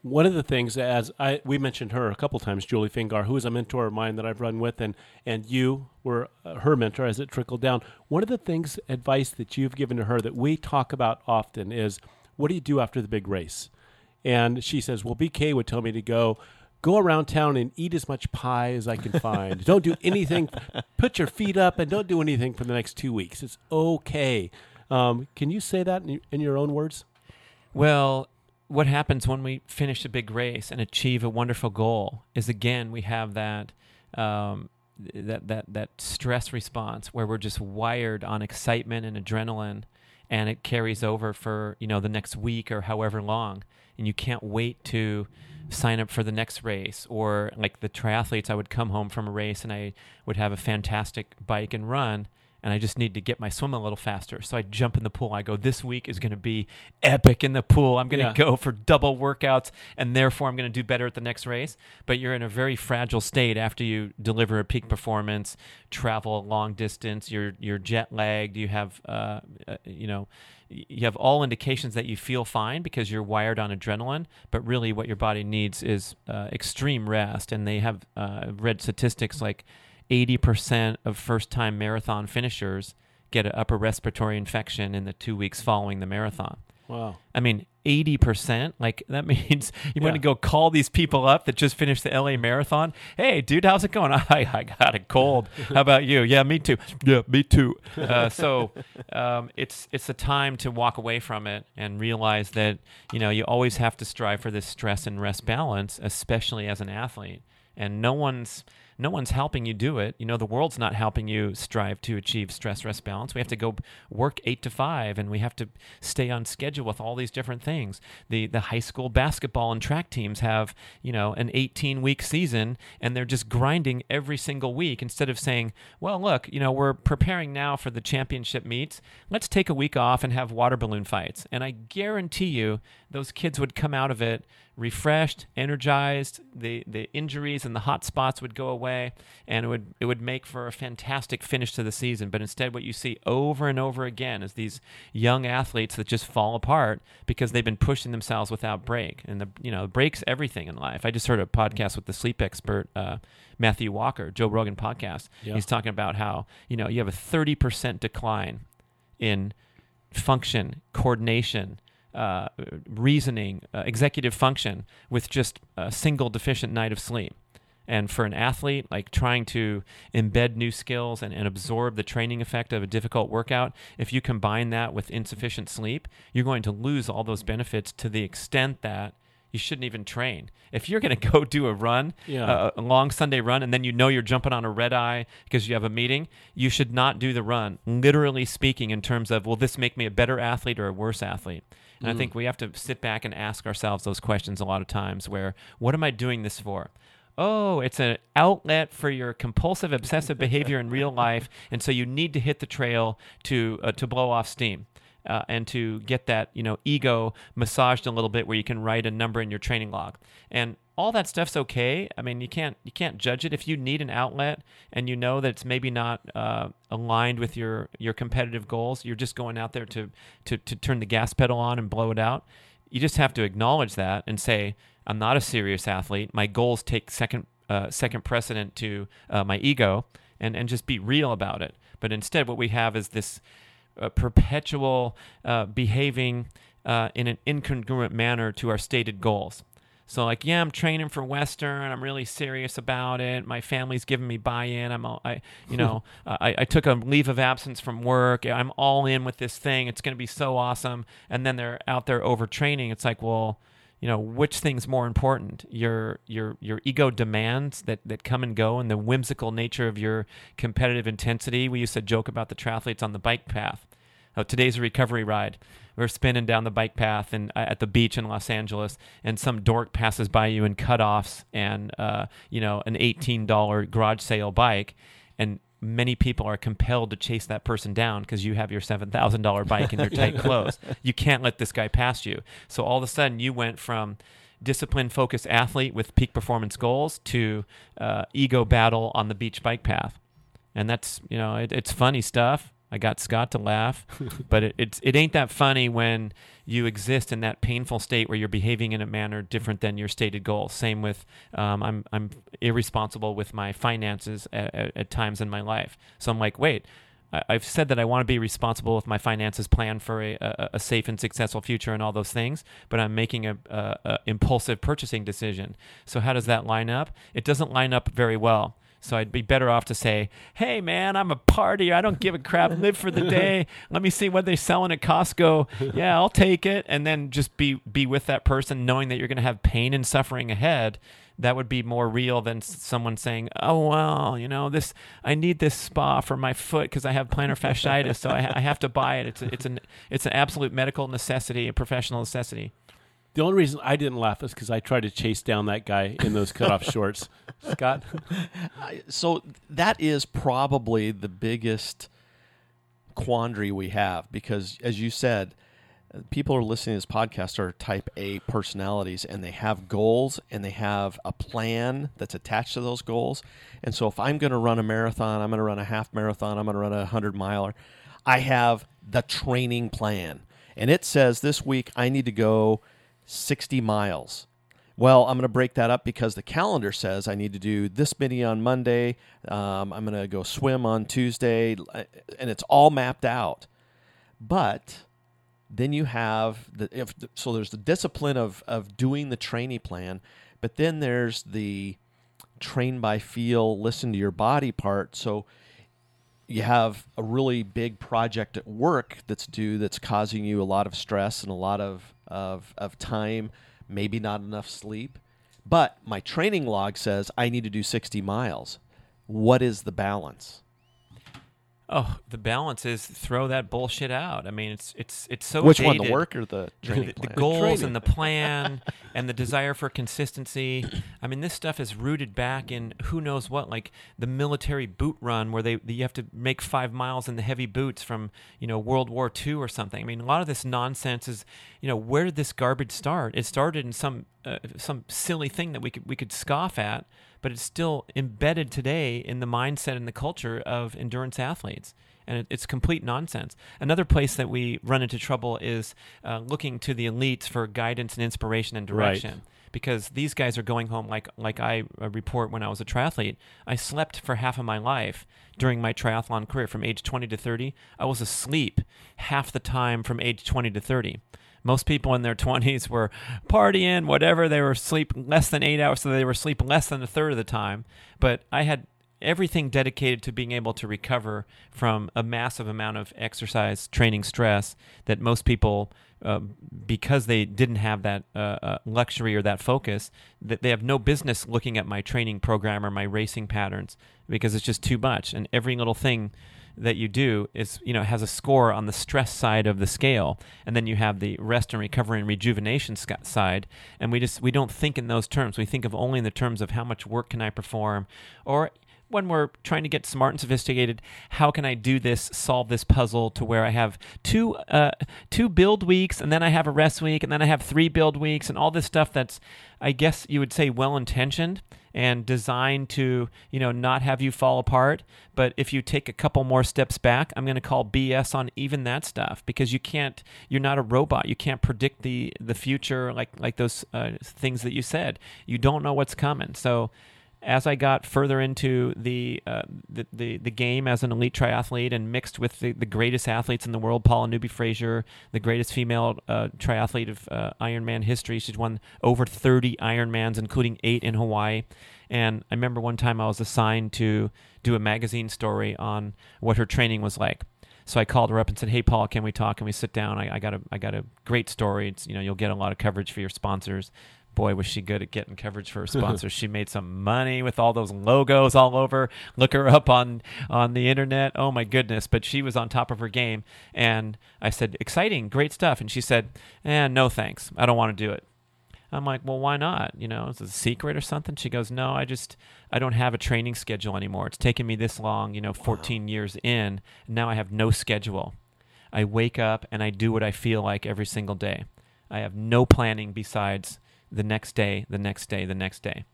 one of the things as I we mentioned her a couple times, Julie Fingar, who is a mentor of mine that I've run with, and and you were uh, her mentor as it trickled down. One of the things advice that you've given to her that we talk about often is, what do you do after the big race? And she says, well, BK would tell me to go go around town and eat as much pie as I can find. don't do anything. Put your feet up and don't do anything for the next two weeks. It's okay. Um, can you say that in, in your own words? Well, what happens when we finish a big race and achieve a wonderful goal is again we have that um, that that that stress response where we're just wired on excitement and adrenaline and it carries over for you know the next week or however long. And you can't wait to sign up for the next race or like the triathletes I would come home from a race and I would have a fantastic bike and run and I just need to get my swim a little faster. So I jump in the pool. I go, this week is going to be epic in the pool. I'm going to yeah. go for double workouts, and therefore I'm going to do better at the next race. But you're in a very fragile state after you deliver a peak performance, travel a long distance. You're you're jet lagged. You have uh, uh, you know you have all indications that you feel fine because you're wired on adrenaline, but really what your body needs is uh, extreme rest. And they have uh, read statistics like 80% of first time marathon finishers get an upper respiratory infection in the two weeks following the marathon. Wow. I mean, 80%. Like, that means you want Yeah. to go call these people up that just finished the LA marathon. Hey, dude, how's it going? I, I got a cold. How about you? Yeah, me too. Yeah, me too. Uh, so um, it's, it's a time to walk away from it and realize that, you know, you always have to strive for this stress and rest balance, especially as an athlete. And no one's no one's helping you do it. You know, the world's not helping you strive to achieve stress rest balance. We have to go work eight to five, and we have to stay on schedule with all these different things. The the high school basketball and track teams have you know an 18 week season, and they're just grinding every single week instead of saying, well, look, you know, we're preparing now for the championship meets. Let's take a week off and have water balloon fights. And I guarantee you, those kids would come out of it refreshed, energized. The the injuries and the hot spots would go away, and it would it would make for a fantastic finish to the season. But instead, what you see over and over again is these young athletes that just fall apart because they've been pushing themselves without break, and the you know breaks everything in life. I just heard a podcast with the sleep expert. Uh, Matthew Walker, Joe Rogan podcast. Yeah. He's talking about how you know you have a thirty percent decline in function, coordination, uh, reasoning, uh, executive function with just a single deficient night of sleep. And for an athlete, like trying to embed new skills and, and absorb the training effect of a difficult workout, if you combine that with insufficient sleep, you're going to lose all those benefits to the extent that you shouldn't even train. If you're going to go do a run, Yeah. uh, a long Sunday run, and then you know you're jumping on a red eye because you have a meeting, you should not do the run, literally speaking, in terms of, will this make me a better athlete or a worse athlete? And I think we have to sit back and ask ourselves those questions a lot of times where, what am I doing this for? Oh, it's an outlet for your compulsive obsessive behavior in real life, and so you need to hit the trail to uh, to blow off steam. Uh, and to get that you know ego massaged a little bit where you can write a number in your training log and all that stuff's okay. I mean you can't you can't judge it. If you need an outlet and you know that it's maybe not uh, aligned with your your competitive goals you're just going out there to, to to turn the gas pedal on and blow it out you just have to acknowledge that and say i'm not a serious athlete. My goals take second uh, second precedent to uh, my ego and and just be real about it. But instead what we have is this uh, perpetual uh, behaving uh, in an incongruent manner to our stated goals. So, like, yeah, I'm training for Western. I'm really serious about it. My family's giving me buy-in. I'm, all, I, you know, I, I took a leave of absence from work. I'm all in with this thing. It's going to be so awesome. And then they're out there overtraining. It's like, well, you know, which thing's more important? Your your your ego demands that that come and go, and the whimsical nature of your competitive intensity. We used to joke about the triathletes on the bike path. Oh, today's a recovery ride. We're spinning down the bike path and uh, at the beach in Los Angeles, and some dork passes by you in cutoffs and uh, you know an eighteen dollar garage sale bike, and many people are compelled to chase that person down because you have your seven thousand dollar bike and your tight clothes. You can't let this guy pass you. So all of a sudden, you went from discipline focused athlete with peak performance goals to uh, ego battle on the beach bike path and that's you know it, it's funny stuff. I got Scott to laugh, but it, it's it ain't that funny when you exist in that painful state where you're behaving in a manner different than your stated goal. Same with um, I'm I'm irresponsible with my finances at, at, at times in my life. So I'm like, wait. I- I've said that I want to be responsible with my finances, plan for a, a, a safe and successful future, and all those things. But I'm making a, a, a impulsive purchasing decision. So how does that line up? It doesn't line up very well. So I'd be better off to say, "Hey, man, I'm a partier. I don't give a crap. Live for the day. Let me see what they're selling at Costco. Yeah, I'll take it." And then just be be with that person, knowing that you're going to have pain and suffering ahead. That would be more real than someone saying, "Oh well, you know this. I need this spa for my foot because I have plantar fasciitis, so I, I have to buy it. It's a, it's an it's an absolute medical necessity, a professional necessity." The only reason I didn't laugh is because I tried to chase down that guy in those cutoff shorts. Scott, so that is probably the biggest quandary we have because as you said people who are listening to this podcast are type a personalities and they have goals and they have a plan that's attached to those goals. And so if i'm going to run a marathon i'm going to run a half marathon i'm going to run a 100 miler i have the training plan. And it says this week i need to go 60 miles Well, I'm going to break that up because the calendar says I need to do this many on Monday. Um, I'm going to go swim on Tuesday, and it's all mapped out. But then you have the if so there's the discipline of of doing the training plan, but then there's the train by feel, listen to your body part. So you have a really big project at work that's due that's causing you a lot of stress and a lot of of, of time, maybe not enough sleep. But my training log says I need to do 60 miles. What is the balance? Oh, the balance is throw that bullshit out. I mean, it's it's it's so which dated. one, the work or the training the, plan? the goals training. and the plan and the desire for consistency. I mean, this stuff is rooted back in who knows what, like the military boot run, where they you have to make five miles in the heavy boots from you know World War II or something. I mean, a lot of this nonsense is you know where did this garbage start? It started in some uh, some silly thing that we could we could scoff at, but it's still embedded today in the mindset and the culture of endurance athletes and it, it's complete nonsense. Another place that we run into trouble is uh, looking to the elites for guidance and inspiration and Right. direction. Because these guys are going home like like I uh, report when I was a triathlete. I slept for half of my life during my triathlon career, from age 20 to 30. I was asleep half the time from age 20 to 30. Most people in their 20s were partying, whatever. They were asleep less than eight hours, so they were sleeping less than a third of the time. But I had everything dedicated to being able to recover from a massive amount of exercise, training, stress that most people, uh, because they didn't have that uh, uh, luxury or that focus, that they have no business looking at my training program or my racing patterns because it's just too much. And every little thing that you do is you know has a score on the stress side of the scale. And then you have the rest and recovery and rejuvenation side. And we just we don't think in those terms. We think of only in the terms of how much work can i perform. Or when we're trying to get smart and sophisticated, how can I do this, solve this puzzle to where I have two uh, two build weeks and then I have a rest week and then I have three build weeks and all this stuff that's, I guess you would say, well intentioned and designed to you know not have you fall apart. But if you take a couple more steps back, I'm going to call BS on even that stuff because you can't. You're not a robot. You can't predict the the future like like those uh, things that you said. You don't know what's coming. So as I got further into the, uh, the, the the game as an elite triathlete and mixed with the, the greatest athletes in the world, Paula Newby Fraser, the greatest female uh, triathlete of uh, Ironman history. She's won over 30 Ironmans, including eight in Hawaii. And I remember one time I was assigned to do a magazine story on what her training was like. So I called her up and said, "Hey, Paul, can we talk? Can we sit down? I, I got a I got a great story. It's you know you'll get a lot of coverage for your sponsors." Boy, was she good at getting coverage for her sponsors. she made some money with all those logos all over. Look her up on on the internet. Oh my goodness! But she was on top of her game. And I said, "Exciting, great stuff." And she said, "Eh, no thanks. I don't want to do it." I'm like, well, why not? You know, is it a secret or something? She goes, no, I just, I don't have a training schedule anymore. It's taken me this long, you know, 14 years in. Now I have no schedule. I wake up and I do what I feel like every single day. I have no planning besides the next day, the next day, the next day.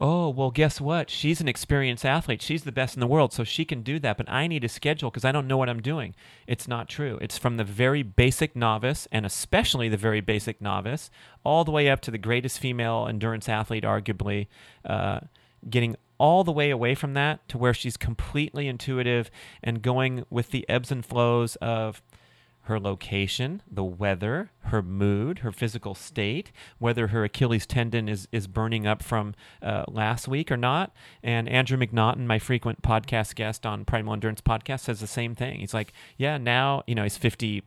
Oh, well, guess what? She's an experienced athlete. She's the best in the world, so she can do that. But I need a schedule because I don't know what I'm doing. It's not true. It's from the very basic novice, and especially the very basic novice, all the way up to the greatest female endurance athlete, arguably, uh, getting all the way away from that to where she's completely intuitive and going with the ebbs and flows of her location, the weather, her mood, her physical state, whether her Achilles tendon is, is burning up from uh, last week or not. And Andrew McNaughton, my frequent podcast guest on Primal Endurance Podcast, says the same thing. He's like, yeah, now, you know, he's 50.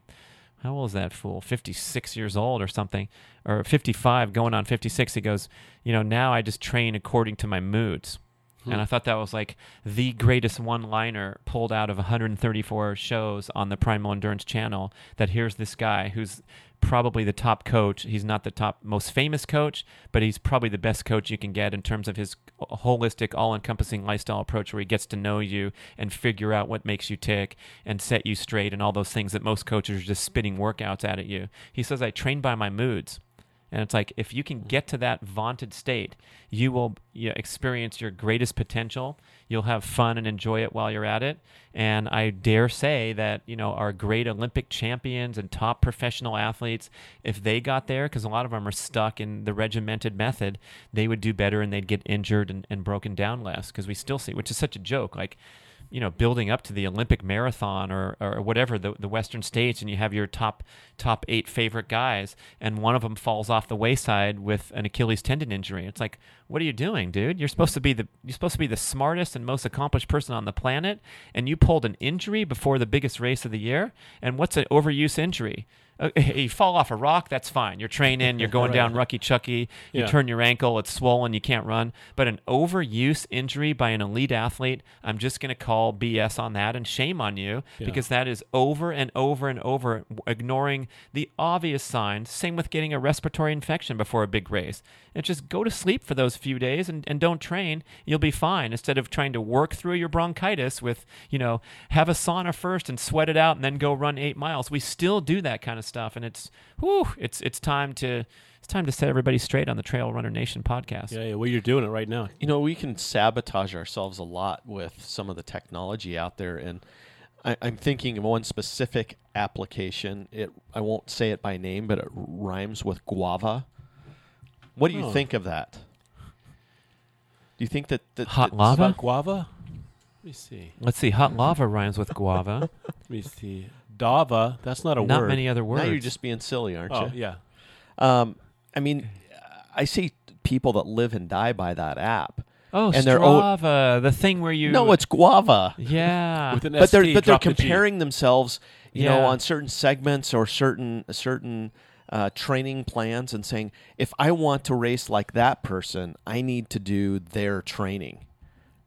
How old is that fool? 56 years old or something, or 55, going on 56. He goes, you know, now I just train according to my moods. And I thought that was like the greatest one liner pulled out of 134 shows on the Primal Endurance channel. That here's this guy who's probably the top coach. He's not the top most famous coach, but he's probably the best coach you can get in terms of his holistic, all encompassing lifestyle approach where he gets to know you and figure out what makes you tick and set you straight and all those things that most coaches are just spitting workouts out at you. He says, I train by my moods. And it's like if you can get to that vaunted state, you will you know, experience your greatest potential. You'll have fun and enjoy it while you're at it. And I dare say that you know our great Olympic champions and top professional athletes, if they got there, because a lot of them are stuck in the regimented method, they would do better and they'd get injured and, and broken down less. Because we still see, which is such a joke, like you know building up to the Olympic marathon or, or whatever the, the Western states, and you have your top top eight favorite guys, and one of them falls off the wayside with an Achilles tendon injury. It's like, what are you doing, dude? You're supposed to be the you're supposed to be the smartest and most accomplished person on the planet, and you pulled an injury before the biggest race of the year. And what's an overuse injury? Uh, you fall off a rock, that's fine. You're training, you're going Right. down Rucky Chucky, you Yeah. turn your ankle, it's swollen, you can't run. But an overuse injury by an elite athlete, I'm just going to call BS on that and shame on you Yeah. because that is over and over and over ignoring the obvious signs. Same with getting a respiratory infection before a big race. And just go to sleep for those few days and, and don't train. You'll be fine instead of trying to work through your bronchitis with, you know, have a sauna first and sweat it out and then go run eight miles. We still do that kind of stuff. And it's, whew, it's, it's time to. It's time to set everybody straight on the Trail Runner Nation podcast. Yeah, yeah. Well, you're doing it right now. You know, we can sabotage ourselves a lot with some of the technology out there, and I, I'm thinking of one specific application. It I won't say it by name, but it rhymes with guava. What do you Oh. think of that? Do you think that, that Hot lava? Guava. Let me see. Let's see. Hot lava rhymes with guava. Let me see. Dava. That's not a Not word. Not many other words. Now you're just being silly, aren't Oh you? yeah. Um, I mean, I see people that live and die by that app. Oh, and they're o- the thing where you. No, it's guava. Yeah. With an but they're but they're drop the comparing themselves, you know, on certain segments or certain certain uh, training plans, and saying, if I want to race like that person, I need to do their training.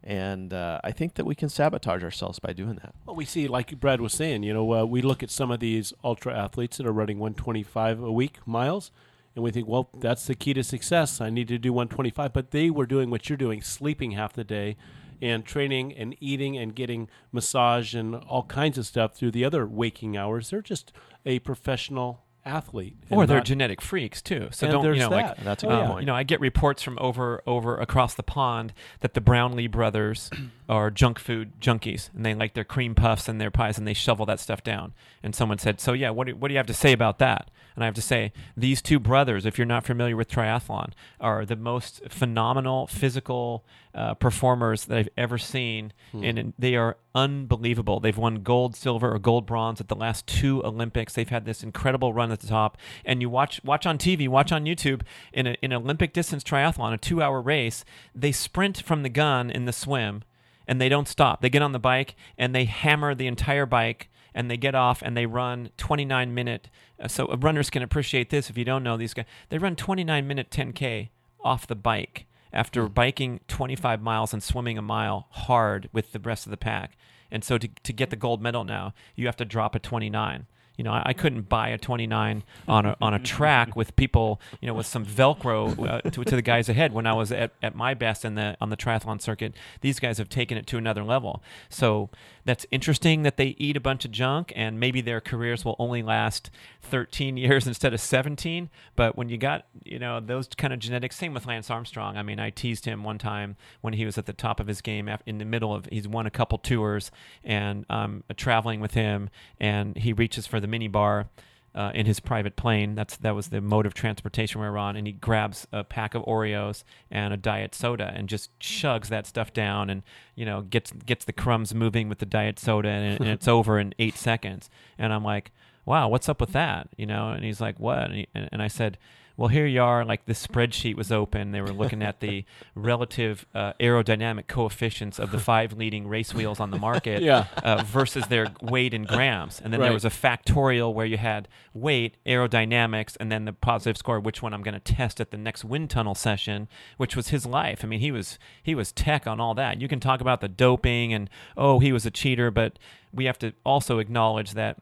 And uh, I think that we can sabotage ourselves by doing that. Well, we see, like Brad was saying, you know, uh, we look at some of these ultra athletes that are running 125 a week miles, and we think, well, that's the key to success. I need to do 125. But they were doing what you're doing, sleeping half the day and training and eating and getting massage and all kinds of stuff through the other waking hours. They're just a professional athlete. or they're not- genetic freaks too. So don't you know like. That's a good yeah. point. you know I get reports from over over across the pond that the Brownlee brothers are junk food junkies and they like their cream puffs and their pies and they shovel that stuff down. And someone said, "So yeah, what do, what do you have to say about that?" And I have to say, these two brothers, if you're not familiar with triathlon, are the most phenomenal physical uh, performers that I've ever seen, and, and they are unbelievable. They've won gold, silver, or gold, bronze at the last two Olympics. They've had this incredible run at the top, and you watch watch on TV, watch on YouTube in, a, in an Olympic distance triathlon, a two hour race. They sprint from the gun in the swim, and they don't stop. They get on the bike and they hammer the entire bike and they get off and they run 29 minute. Uh, so uh, runners can appreciate this if you don't know these guys. They run 29 minute 10k off the bike after biking 25 miles and swimming a mile hard with the rest of the pack. And so to, to get the gold medal now, you have to drop a 29. You know, I, I couldn't buy a 29 on a on a track with people, you know, with some Velcro uh, to, to the guys ahead. When I was at, at my best in the on the triathlon circuit, these guys have taken it to another level. So that's interesting that they eat a bunch of junk and maybe their careers will only last 13 years instead of 17. But when you got you know those kind of genetics, same with Lance Armstrong. I mean, I teased him one time when he was at the top of his game in the middle of he's won a couple tours and um, traveling with him, and he reaches for the mini bar. Uh, in his private plane, that's that was the mode of transportation we were on, and he grabs a pack of Oreos and a diet soda and just chugs that stuff down, and you know gets gets the crumbs moving with the diet soda, and, and it's over in eight seconds. And I'm like, wow, what's up with that? You know, and he's like, what? And, he, and, and I said, well, here you are. Like the spreadsheet was open. They were looking at the relative uh, aerodynamic coefficients of the five leading race wheels on the market Yeah. uh, versus their weight in grams. And then Right. there was a factorial where you had weight, aerodynamics, and then the positive score, which one I'm going to test at the next wind tunnel session, which was his life. I mean, he was he was tech on all that. You can talk about the doping and oh, he was a cheater, but we have to also acknowledge that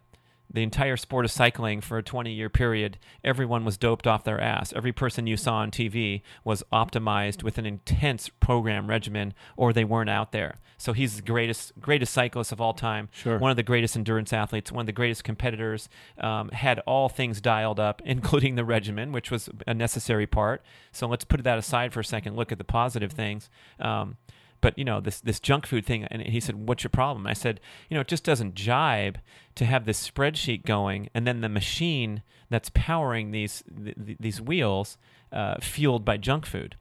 the entire sport of cycling for a 20 year period, everyone was doped off their ass. Every person you saw on TV was optimized with an intense program regimen, or they weren't out there. So he's the greatest greatest cyclist of all time. Sure. One of the greatest endurance athletes, one of the greatest competitors. Um, had all things dialed up, including the regimen, which was a necessary part. So let's put that aside for a second. Look at the positive things. Um, but you know this this junk food thing and he said what's your problem i said you know it just doesn't jibe to have this spreadsheet going and then the machine that's powering these th- these wheels uh, fueled by junk food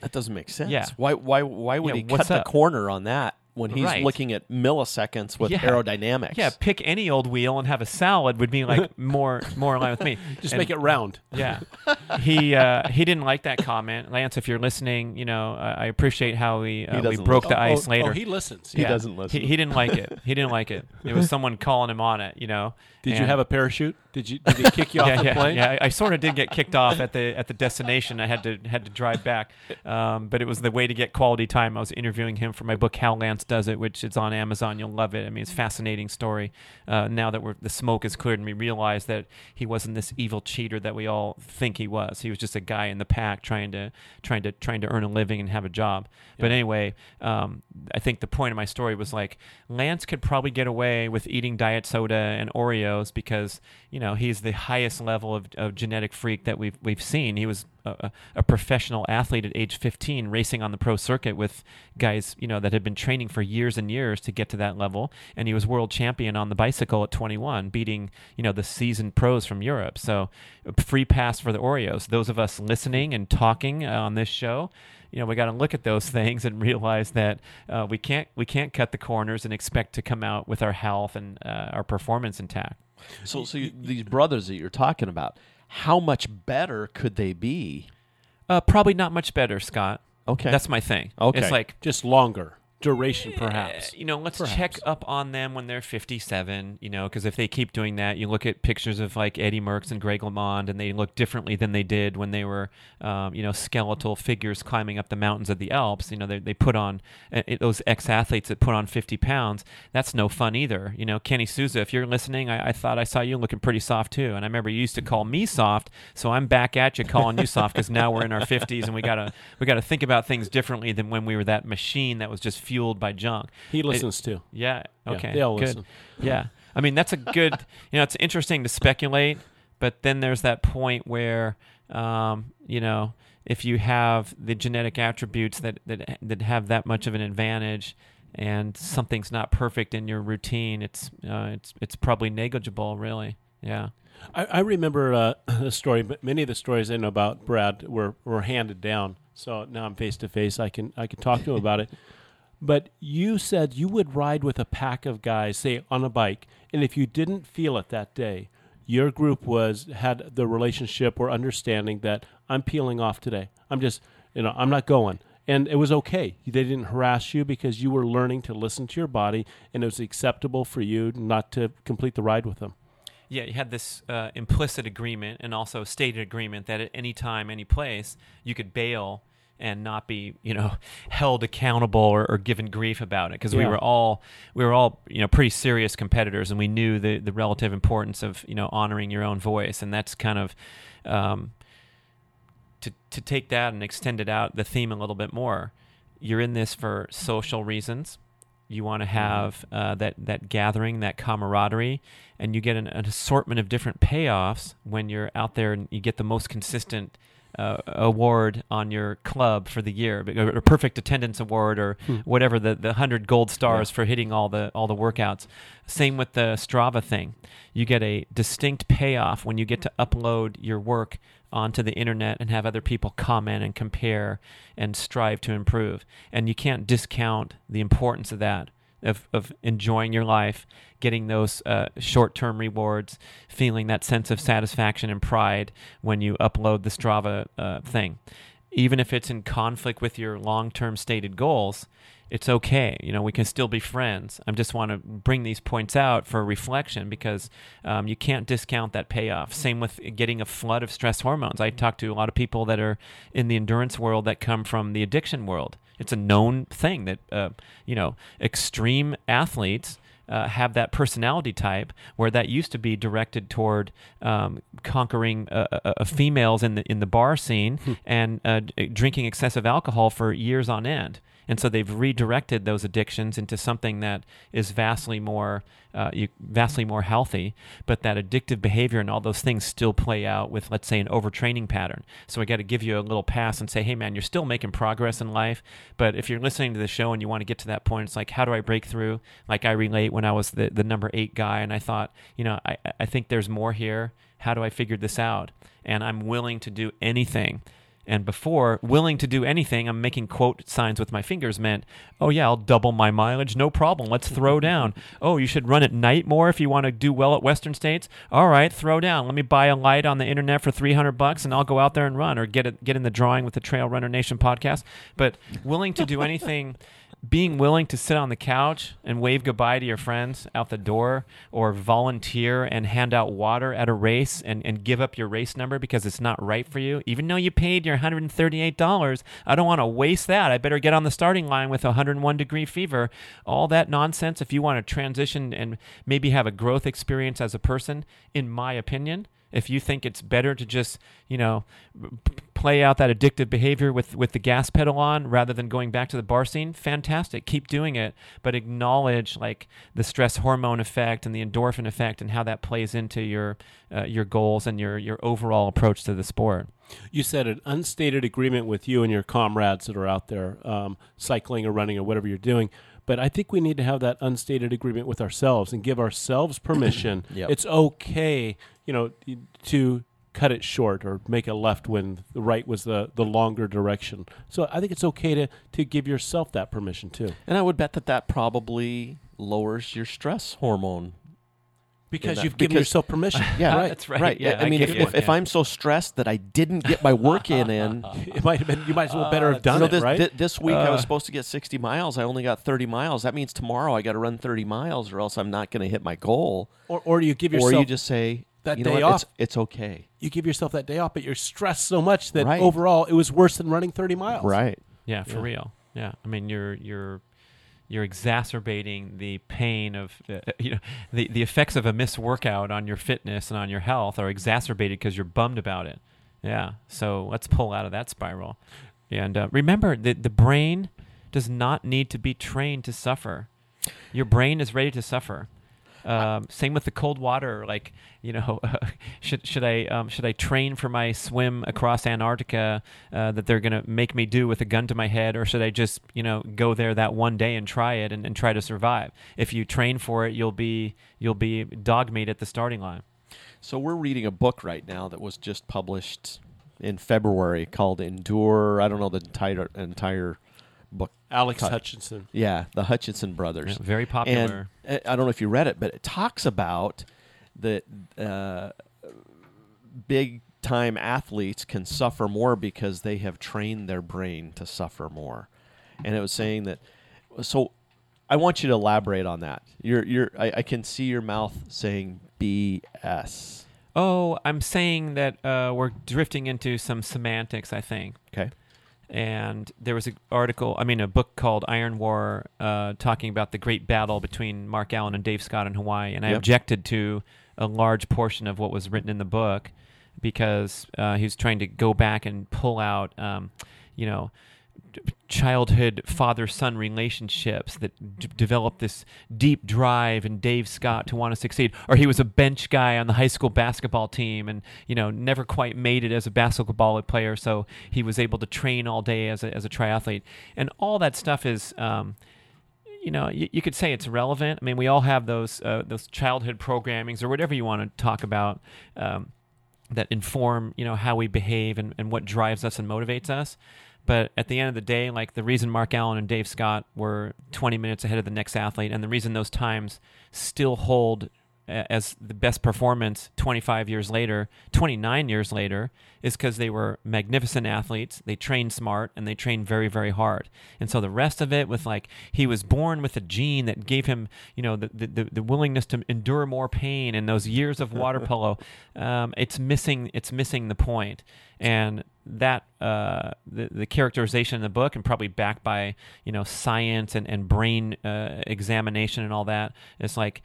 That doesn't make sense. Yeah. Why why why would Yeah, he cut what's the corner on that when he's Right. looking at milliseconds with Yeah. aerodynamics? yeah pick any old wheel and have a salad would be like more more in line with me Just And- make it round. Yeah, he uh, he didn't like that comment, Lance. If you're listening, you know I I appreciate how we uh, we broke listen. the Oh, ice oh, later. Oh, he listens. He doesn't listen. He, he didn't like it. He didn't like it. It was someone calling him on it. You know. Did you have a parachute? Did you? Did he kick you off yeah, the yeah, plane? yeah. I, I sort of did get kicked off at the at the destination. I had to had to drive back, um, but it was the way to get quality time. I was interviewing him for my book How Lance Does It, which it's on Amazon. You'll love it. I mean, it's a fascinating story. Uh, now that we're, the smoke is cleared, and we realize that he wasn't this evil cheater that we all think he was. He was just a guy in the pack trying to trying to trying to earn a living and have a job. But anyway, um, I think the point of my story was like Lance could probably get away with eating diet soda and Oreos because you know he's the highest level of, of genetic freak that we've we've seen. He was a, professional athlete at age 15, racing on the pro circuit with guys you know that had been training for years and years to get to that level, and he was world champion on the bicycle at 21, beating you know the seasoned pros from Europe. So free pass for the Oreos. Those of us listening and talking uh, on this show you know we got to look at those things and realize that uh, we can't we can't cut the corners and expect to come out with our health and uh, our performance intact. So so you, these brothers that you're talking about, how much better could they be? Uh, probably not much better, Scott. Okay. that's my thing. Okay. it's like Just longer duration, perhaps. You know, let's Perhaps. check up on them when they're 57, you know, because if they keep doing that, you look at pictures of like Eddie Merckx and Greg LeMond, and they look differently than they did when they were, um, you know, skeletal figures climbing up the mountains of the Alps. You know, they, they put on uh, it, those ex athletes that put on 50 pounds. That's no fun either. You know, Kenny Souza, if you're listening, I, I thought I saw you looking pretty soft too. And I remember you used to call me soft, so I'm back at you calling you soft because now we're in our 50s and we gotta we gotta think about things differently than when we were that machine that was just fueled by junk. He listens too. Yeah. Yeah, Okay. they all good. listen. Yeah. I mean, that's a good. You know, it's interesting to speculate, but then there's that point where, um, you know, if you have the genetic attributes that that that have that much of an advantage, and something's not perfect in your routine, it's uh, it's it's probably negligible, really. Yeah. I, I remember uh, the story, but many of the stories I know about Brad were, were handed down. So now I'm face to face. I can I can talk to him about it. But you said you would ride with a pack of guys, say on a bike, and if you didn't feel it that day, your group was had the relationship or understanding that I'm peeling off today. I'm just you know I'm not going. And it was okay. They didn't harass you because you were learning to listen to your body, and it was acceptable for you not to complete the ride with them. Yeah, you had this uh, implicit agreement and also stated agreement that at any time, any place, you could bail and not be, you know, held accountable or, or given grief about it because we were all we were all you know pretty serious competitors and we knew the the relative importance of you know honoring your own voice and that's kind of um, to to take that and extend it out the theme a little bit more. You're in this for social reasons. You want to have uh, that that gathering, that camaraderie, and you get an, an assortment of different payoffs when you're out there and you get the most consistent uh, award on your club for the year, a perfect attendance award, or whatever the the hundred gold stars for hitting all the all the workouts. Same with the Strava thing. You get a distinct payoff when you get to upload your work onto the internet and have other people comment and compare and strive to improve. And you can't discount the importance of that, of, of enjoying your life, getting those uh, short term rewards, feeling that sense of satisfaction and pride when you upload the Strava uh, thing. Even if it's in conflict with your long term stated goals, it's okay. You know, we can still be friends. I just want to bring these points out for reflection because um, you can't discount that payoff. Same with getting a flood of stress hormones. I talk to a lot of people that are in the endurance world that come from the addiction world. It's a known thing that, uh, you know, extreme athletes uh, have that personality type where that used to be directed toward um, conquering uh, uh, uh females in the in the bar scene Hmm. and uh, drinking excessive alcohol for years on end. And so they've redirected those addictions into something that is vastly more, uh, you, vastly more healthy. But that addictive behavior and all those things still play out with, let's say, an overtraining pattern. So I got to give you a little pass and say, hey, man, you're still making progress in life. But if you're listening to the show and you want to get to that point, it's like, how do I break through? Like I relate when I was the, the number eight guy, and I thought, you know, I, I think there's more here. How do I figure this out? And I'm willing to do anything and before, willing to do anything, I'm making quote signs with my fingers meant, oh, yeah, I'll double my mileage, no problem. Let's throw down. Oh, you should run at night more if you want to do well at Western States. All right, throw down. Let me buy a light on the internet for 300 bucks and I'll go out there and run or get, it, get in the drawing with the Trail Runner Nation podcast. But willing to do anything being willing to sit on the couch and wave goodbye to your friends out the door or volunteer and hand out water at a race and, and give up your race number because it's not right for you, even though you paid your $138, I don't want to waste that. I better get on the starting line with 101 degree fever. All that nonsense, if you want to transition and maybe have a growth experience as a person, in my opinion, if you think it's better to just you know play out that addictive behavior with with the gas pedal on rather than going back to the bar scene fantastic keep doing it but acknowledge like the stress hormone effect and the endorphin effect and how that plays into your uh, your goals and your your overall approach to the sport You said an unstated agreement with you and your comrades that are out there um, cycling or running or whatever you're doing. But I think we need to have that unstated agreement with ourselves and give ourselves permission. Yep. It's okay, you know, to cut it short or make a left when the right was the, the longer direction. So I think it's okay to, to give yourself that permission too. And I would bet that that probably lowers your stress hormone. Because you've given because- yourself permission. Yeah, right. That's right. Right. Yeah, I I mean, if, if, if I'm so stressed that I didn't get my work in in, It might have been. You might as well better have done you know, it, this, right? thi- this week I was Uh. supposed to get 60 miles. I only got 30 miles. That means tomorrow I got to run 30 miles, or else I'm not going to hit my goal. or, or you give yourself, Or you just say, that you know day what? off. It's, it's okay. you give yourself that day off, but you're stressed so much that Right. overall it was worse than running 30 miles. Right. Yeah, for Yeah. real. Yeah, I mean you're you're you're exacerbating the pain of uh, you know the the effects of a missed workout on your fitness and on your health are exacerbated because you're bummed about it. Yeah, so let's pull out of that spiral. And uh, remember that the brain does not need to be trained to suffer. Your brain is ready to suffer. Um, same with the cold water. Like, you know, should should I um, should I train for my swim across Antarctica uh, that they're gonna make me do with a gun to my head, or should I just you know go there that one day and try it and, and try to survive? If you train for it, you'll be you'll be dog meat at the starting line. So we're reading a book right now that was just published in February called Endure. I don't know the entire entire book. Alex Cut. Hutchinson. Yeah, the Hutchinson brothers. Yeah, very popular. And uh, I don't know if you read it, but it talks about that uh, big time athletes can suffer more because they have trained their brain to suffer more. And it was saying that. So, I want you to elaborate on that. You're, you're. I, I can see your mouth saying BS. Oh, I'm saying that uh, we're drifting into some semantics. I think. Okay. And there was an article, I mean, a book called Iron War, uh, talking about the great battle between Mark Allen and Dave Scott in Hawaii. And I Yep. objected to a large portion of what was written in the book because uh, he was trying to go back and pull out, um, you know, childhood father-son relationships that d- developed this deep drive in Dave Scott to want to succeed or he was a bench guy on the high school basketball team and you know never quite made it as a basketball player so he was able to train all day as a, as a triathlete and all that stuff is um, you know, you, you could say it's relevant. I mean, we all have those uh, those childhood programmings or whatever you want to talk about um, that inform you know how we behave and, and what drives us and motivates us. But at the end of the day, like the reason Mark Allen and Dave Scott were 20 minutes ahead of the next athlete, and the reason those times still hold as the best performance 25 years later, 29 years later, is because they were magnificent athletes. They trained smart and they trained very, very hard. And so the rest of it, with like he was born with a gene that gave him, you know, the the, the willingness to endure more pain and those years of water polo, um, it's missing. It's missing the point. And that uh, the the characterization in the book, and probably backed by you know science and and brain uh, examination and all that. It's like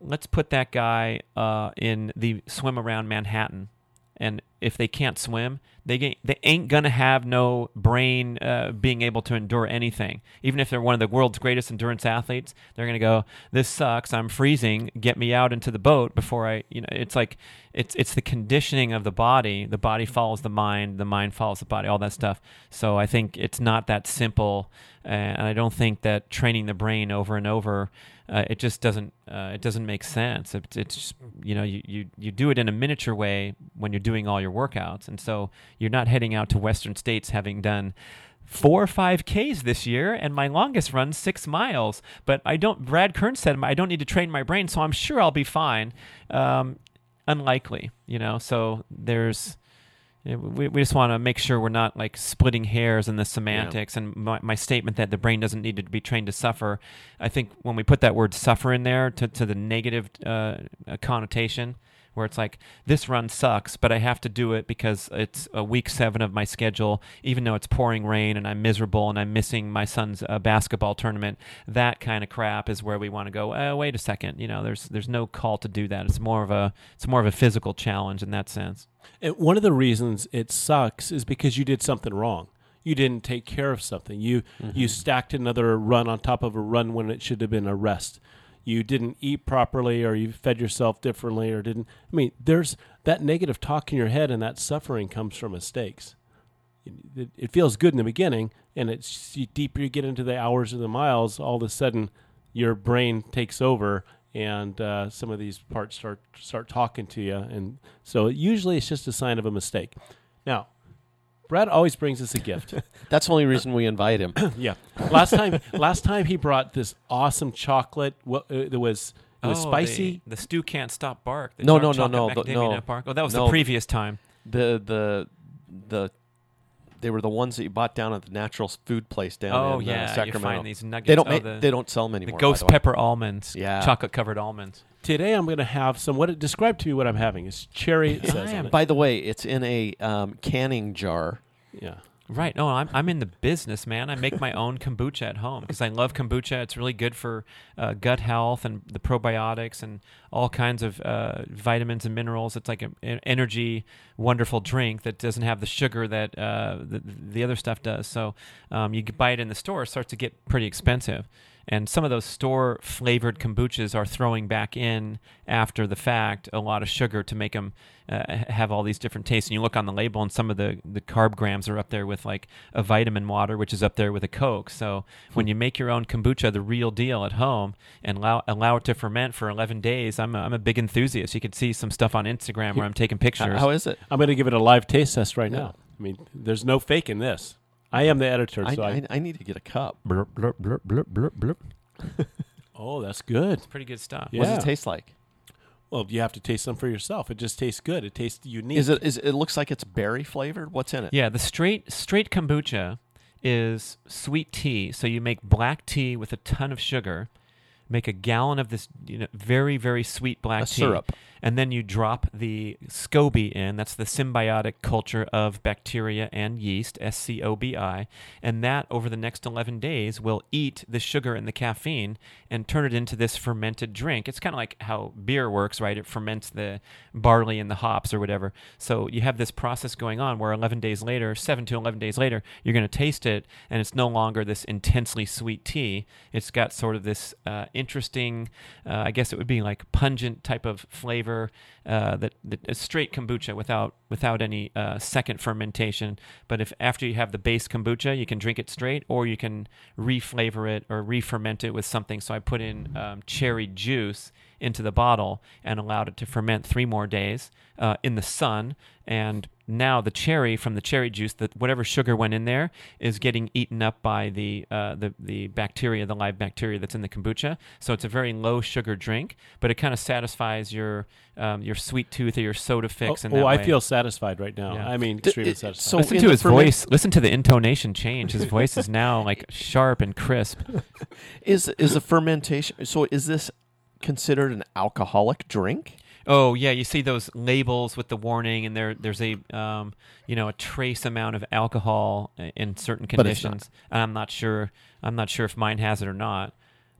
let's put that guy uh, in the swim around Manhattan, and if they can't swim, they ga- they ain't gonna have no brain uh, being able to endure anything. Even if they're one of the world's greatest endurance athletes, they're gonna go, "This sucks. I'm freezing. Get me out into the boat before I." You know, it's like it's it's the conditioning of the body. The body follows the mind. The mind follows the body. All that stuff. So I think it's not that simple, and I don't think that training the brain over and over uh, it just doesn't uh, it doesn't make sense. It, it's just, you know you, you you do it in a miniature way when you're doing all your workouts, and so you're not heading out to Western states having done four or five Ks this year, and my longest run six miles. But I don't. Brad Kearns said I don't need to train my brain, so I'm sure I'll be fine. Um, unlikely, you know. So there's we, we just want to make sure we're not like splitting hairs in the semantics and my, my statement that the brain doesn't need to be trained to suffer. I think when we put that word suffer in there to, to the negative uh, connotation where it's like this run sucks but i have to do it because it's a week seven of my schedule even though it's pouring rain and i'm miserable and i'm missing my son's uh, basketball tournament that kind of crap is where we want to go uh, wait a second you know there's there's no call to do that it's more of a it's more of a physical challenge in that sense And one of the reasons it sucks is because you did something wrong. You didn't take care of something. You you stacked another run on top of a run when it should have been a rest. You didn't eat properly, or you fed yourself differently, or didn't. I mean, there's that negative talk in your head, and that suffering comes from mistakes. It, it feels good in the beginning, and it's deeper you get into the hours or the miles, all of a sudden your brain takes over, and uh, some of these parts start start talking to you, and so usually it's just a sign of a mistake. Now, Brad always brings us a gift. That's the only reason we invite him. yeah, last time last time he brought this awesome chocolate. What uh, it was it was Oh, spicy. The, the stew can't stop bark. The No, no, no, no, the- no. bark. Oh, that was No. the previous time. the the the they were the ones that you bought down at the natural food place down Oh in uh, yeah, you find these nuggets. they don't oh, make, the, they don't sell them the anymore. by ghost the way. pepper almonds. Yeah. chocolate covered almonds. Today I'm going to have some. What it describe to me what I'm having is cherry. It says on it. By the way, it's in a um, canning jar. yeah. Right. No, I'm I'm in the business, man. I make my own kombucha at home because I love kombucha. It's really good for uh, gut health and the probiotics and all kinds of uh, vitamins and minerals. It's like an energy, wonderful drink that doesn't have the sugar that uh, the, the other stuff does. So um, you buy it in the store, it starts to get pretty expensive. And some of those store flavored kombuchas are throwing back in after the fact a lot of sugar to make them uh, have all these different tastes. And you look on the label, and some of the, the carb grams are up there with like a vitamin water, which is up there with a Coke. So when you make your own kombucha, the real deal at home, and allow, allow it to ferment for 11 days, I'm a, I'm a big enthusiast. You can see some stuff on Instagram where I'm taking pictures. how is it? I'm going to give it a live taste test right Yeah. now. I mean, there's no fake in this. I am the editor, I, so I. I, I need to get a cup. blurp, blurp, blurp, blurp, blurp, blurp. oh, that's good. It's Pretty good stuff. Yeah. What does it taste like? Well, you have to taste some for yourself. It just tastes good. It tastes unique. Is it? Is it looks like it's berry flavored? What's in it? Yeah, the straight straight kombucha is sweet tea. So you make black tea with a ton of sugar, make a gallon of this you know, very very sweet black A tea, syrup. And then you drop the SCOBY in. That's the symbiotic culture of bacteria and yeast, S C O B I, and that over the next 11 days will eat the sugar and the caffeine and turn it into this fermented drink. It's kind of like how beer works, right? It ferments the barley and the hops or whatever. So you have this process going on where 11 days later, 7 to 11 days later, you're going to taste it and it's no longer this intensely sweet tea. It's got sort of this uh, interesting, uh, I guess it would be like pungent type of flavor uh, that, straight kombucha without without any uh, second fermentation. But if after you have the base kombucha, you can drink it straight, or you can reflavor it or re-ferment it with something. So I put in um, cherry juice into the bottle and allowed it to ferment three more days uh, in the sun. And now the cherry from the cherry juice, that whatever sugar went in there, is getting eaten up by the uh, the the bacteria, the live bacteria that's in the kombucha. So it's a very low sugar drink, but it kind of satisfies your um, your sweet tooth or your soda fix. oh, in that oh, I way. feel satisfied right now. Yeah. I mean, extremely it- satisfied. so Listen to his ferment- voice. Listen to the intonation change. His voice is now like sharp and crisp. Is is a fermentation? So is this considered an alcoholic drink? Oh yeah, you see those labels with the warning, and there there's a um, you know a trace amount of alcohol in certain But it's not. conditions. And I'm not sure. I'm not sure if mine has it or not.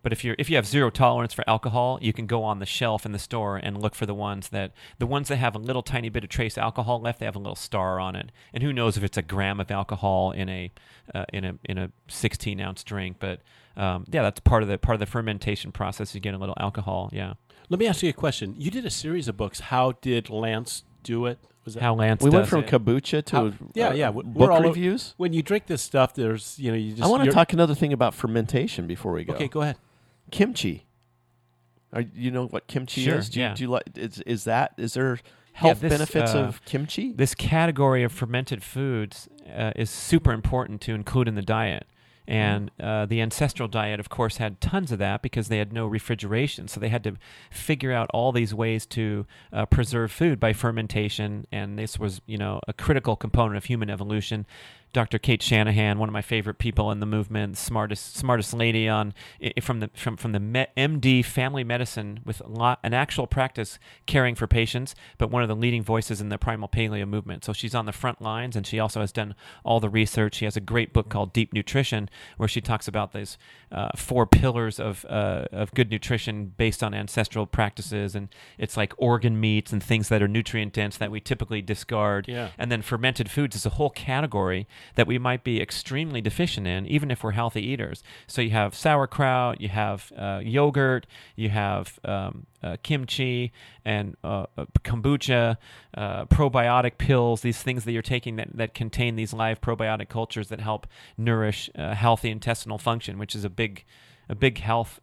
But if you're if you have zero tolerance for alcohol, you can go on the shelf in the store and look for the ones that the ones that have a little tiny bit of trace alcohol left. They have a little star on it, and who knows if it's a gram of alcohol in a uh, in a in a 16 ounce drink. But um, yeah, that's part of the part of the fermentation process. You get a little alcohol. Yeah. Let me ask you a question. You did a series of books. How did Lance do it? Was that How Lance we went from it. kombucha to How- yeah, uh, yeah, we're book all o- reviews. when you drink this stuff? There's you know you just. I want to talk another thing about fermentation before we go. Okay, go ahead. Kimchi. Are you know what kimchi Sure, is? Do you, yeah. do you like? Is, is that is there health this, benefits uh, of kimchi? this category of fermented foods uh, is super important to include in the diet. And uh, the ancestral diet, of course, had tons of that because they had no refrigeration. So they had to figure out all these ways to uh, preserve food by fermentation. And this was, you know, a critical component of human evolution. Dr. Cate Shanahan, one of my favorite people in the movement, smartest smartest lady on from the from from the MD family medicine with a lot, an actual practice caring for patients, but one of the leading voices in the primal paleo movement. So she's on the front lines, and she also has done all the research. She has a great book called Deep Nutrition, where she talks about these uh, four pillars of uh, of good nutrition based on ancestral practices, and it's like organ meats and things that are nutrient dense that we typically discard. Yeah. And then fermented foods is a whole category that we might be extremely deficient in, even if we're healthy eaters. So you have sauerkraut, you have uh, yogurt, you have um, uh, kimchi and uh, uh, kombucha, uh, probiotic pills, these things that you're taking that, that contain these live probiotic cultures that help nourish uh, healthy intestinal function, which is a big, a big health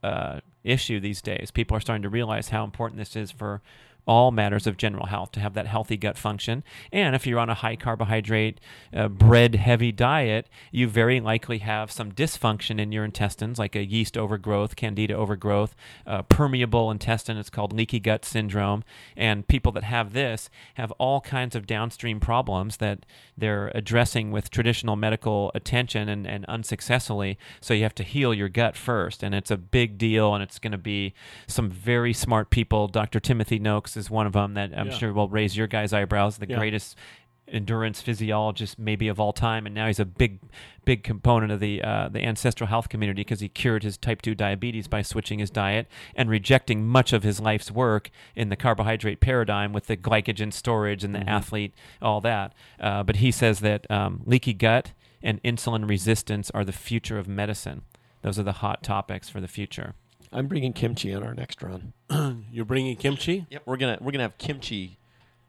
issue these days. People are starting to realize how important this is for all matters of general health to have that healthy gut function. And if you're on a high carbohydrate, uh, bread heavy diet, you very likely have some dysfunction in your intestines, like a yeast overgrowth, candida overgrowth, uh, permeable intestine. It's called leaky gut syndrome. And people that have this have all kinds of downstream problems that they're addressing with traditional medical attention and, and unsuccessfully. So you have to heal your gut first. And it's a big deal. And it's going to be some very smart people. Dr. Timothy Noakes is one of them that I'm Yeah. sure will raise your guys' eyebrows. The Yeah. greatest endurance physiologist maybe of all time and now he's a big big component of the uh, the ancestral health community because he cured his type 2 diabetes by switching his diet and rejecting much of his life's work in the carbohydrate paradigm with the glycogen storage and the athlete all that uh, but he says that um, leaky gut and insulin resistance are the future of medicine those are the hot topics for the future I'm bringing kimchi on our next run. You're bringing kimchi. Yep, we're gonna we're gonna have kimchi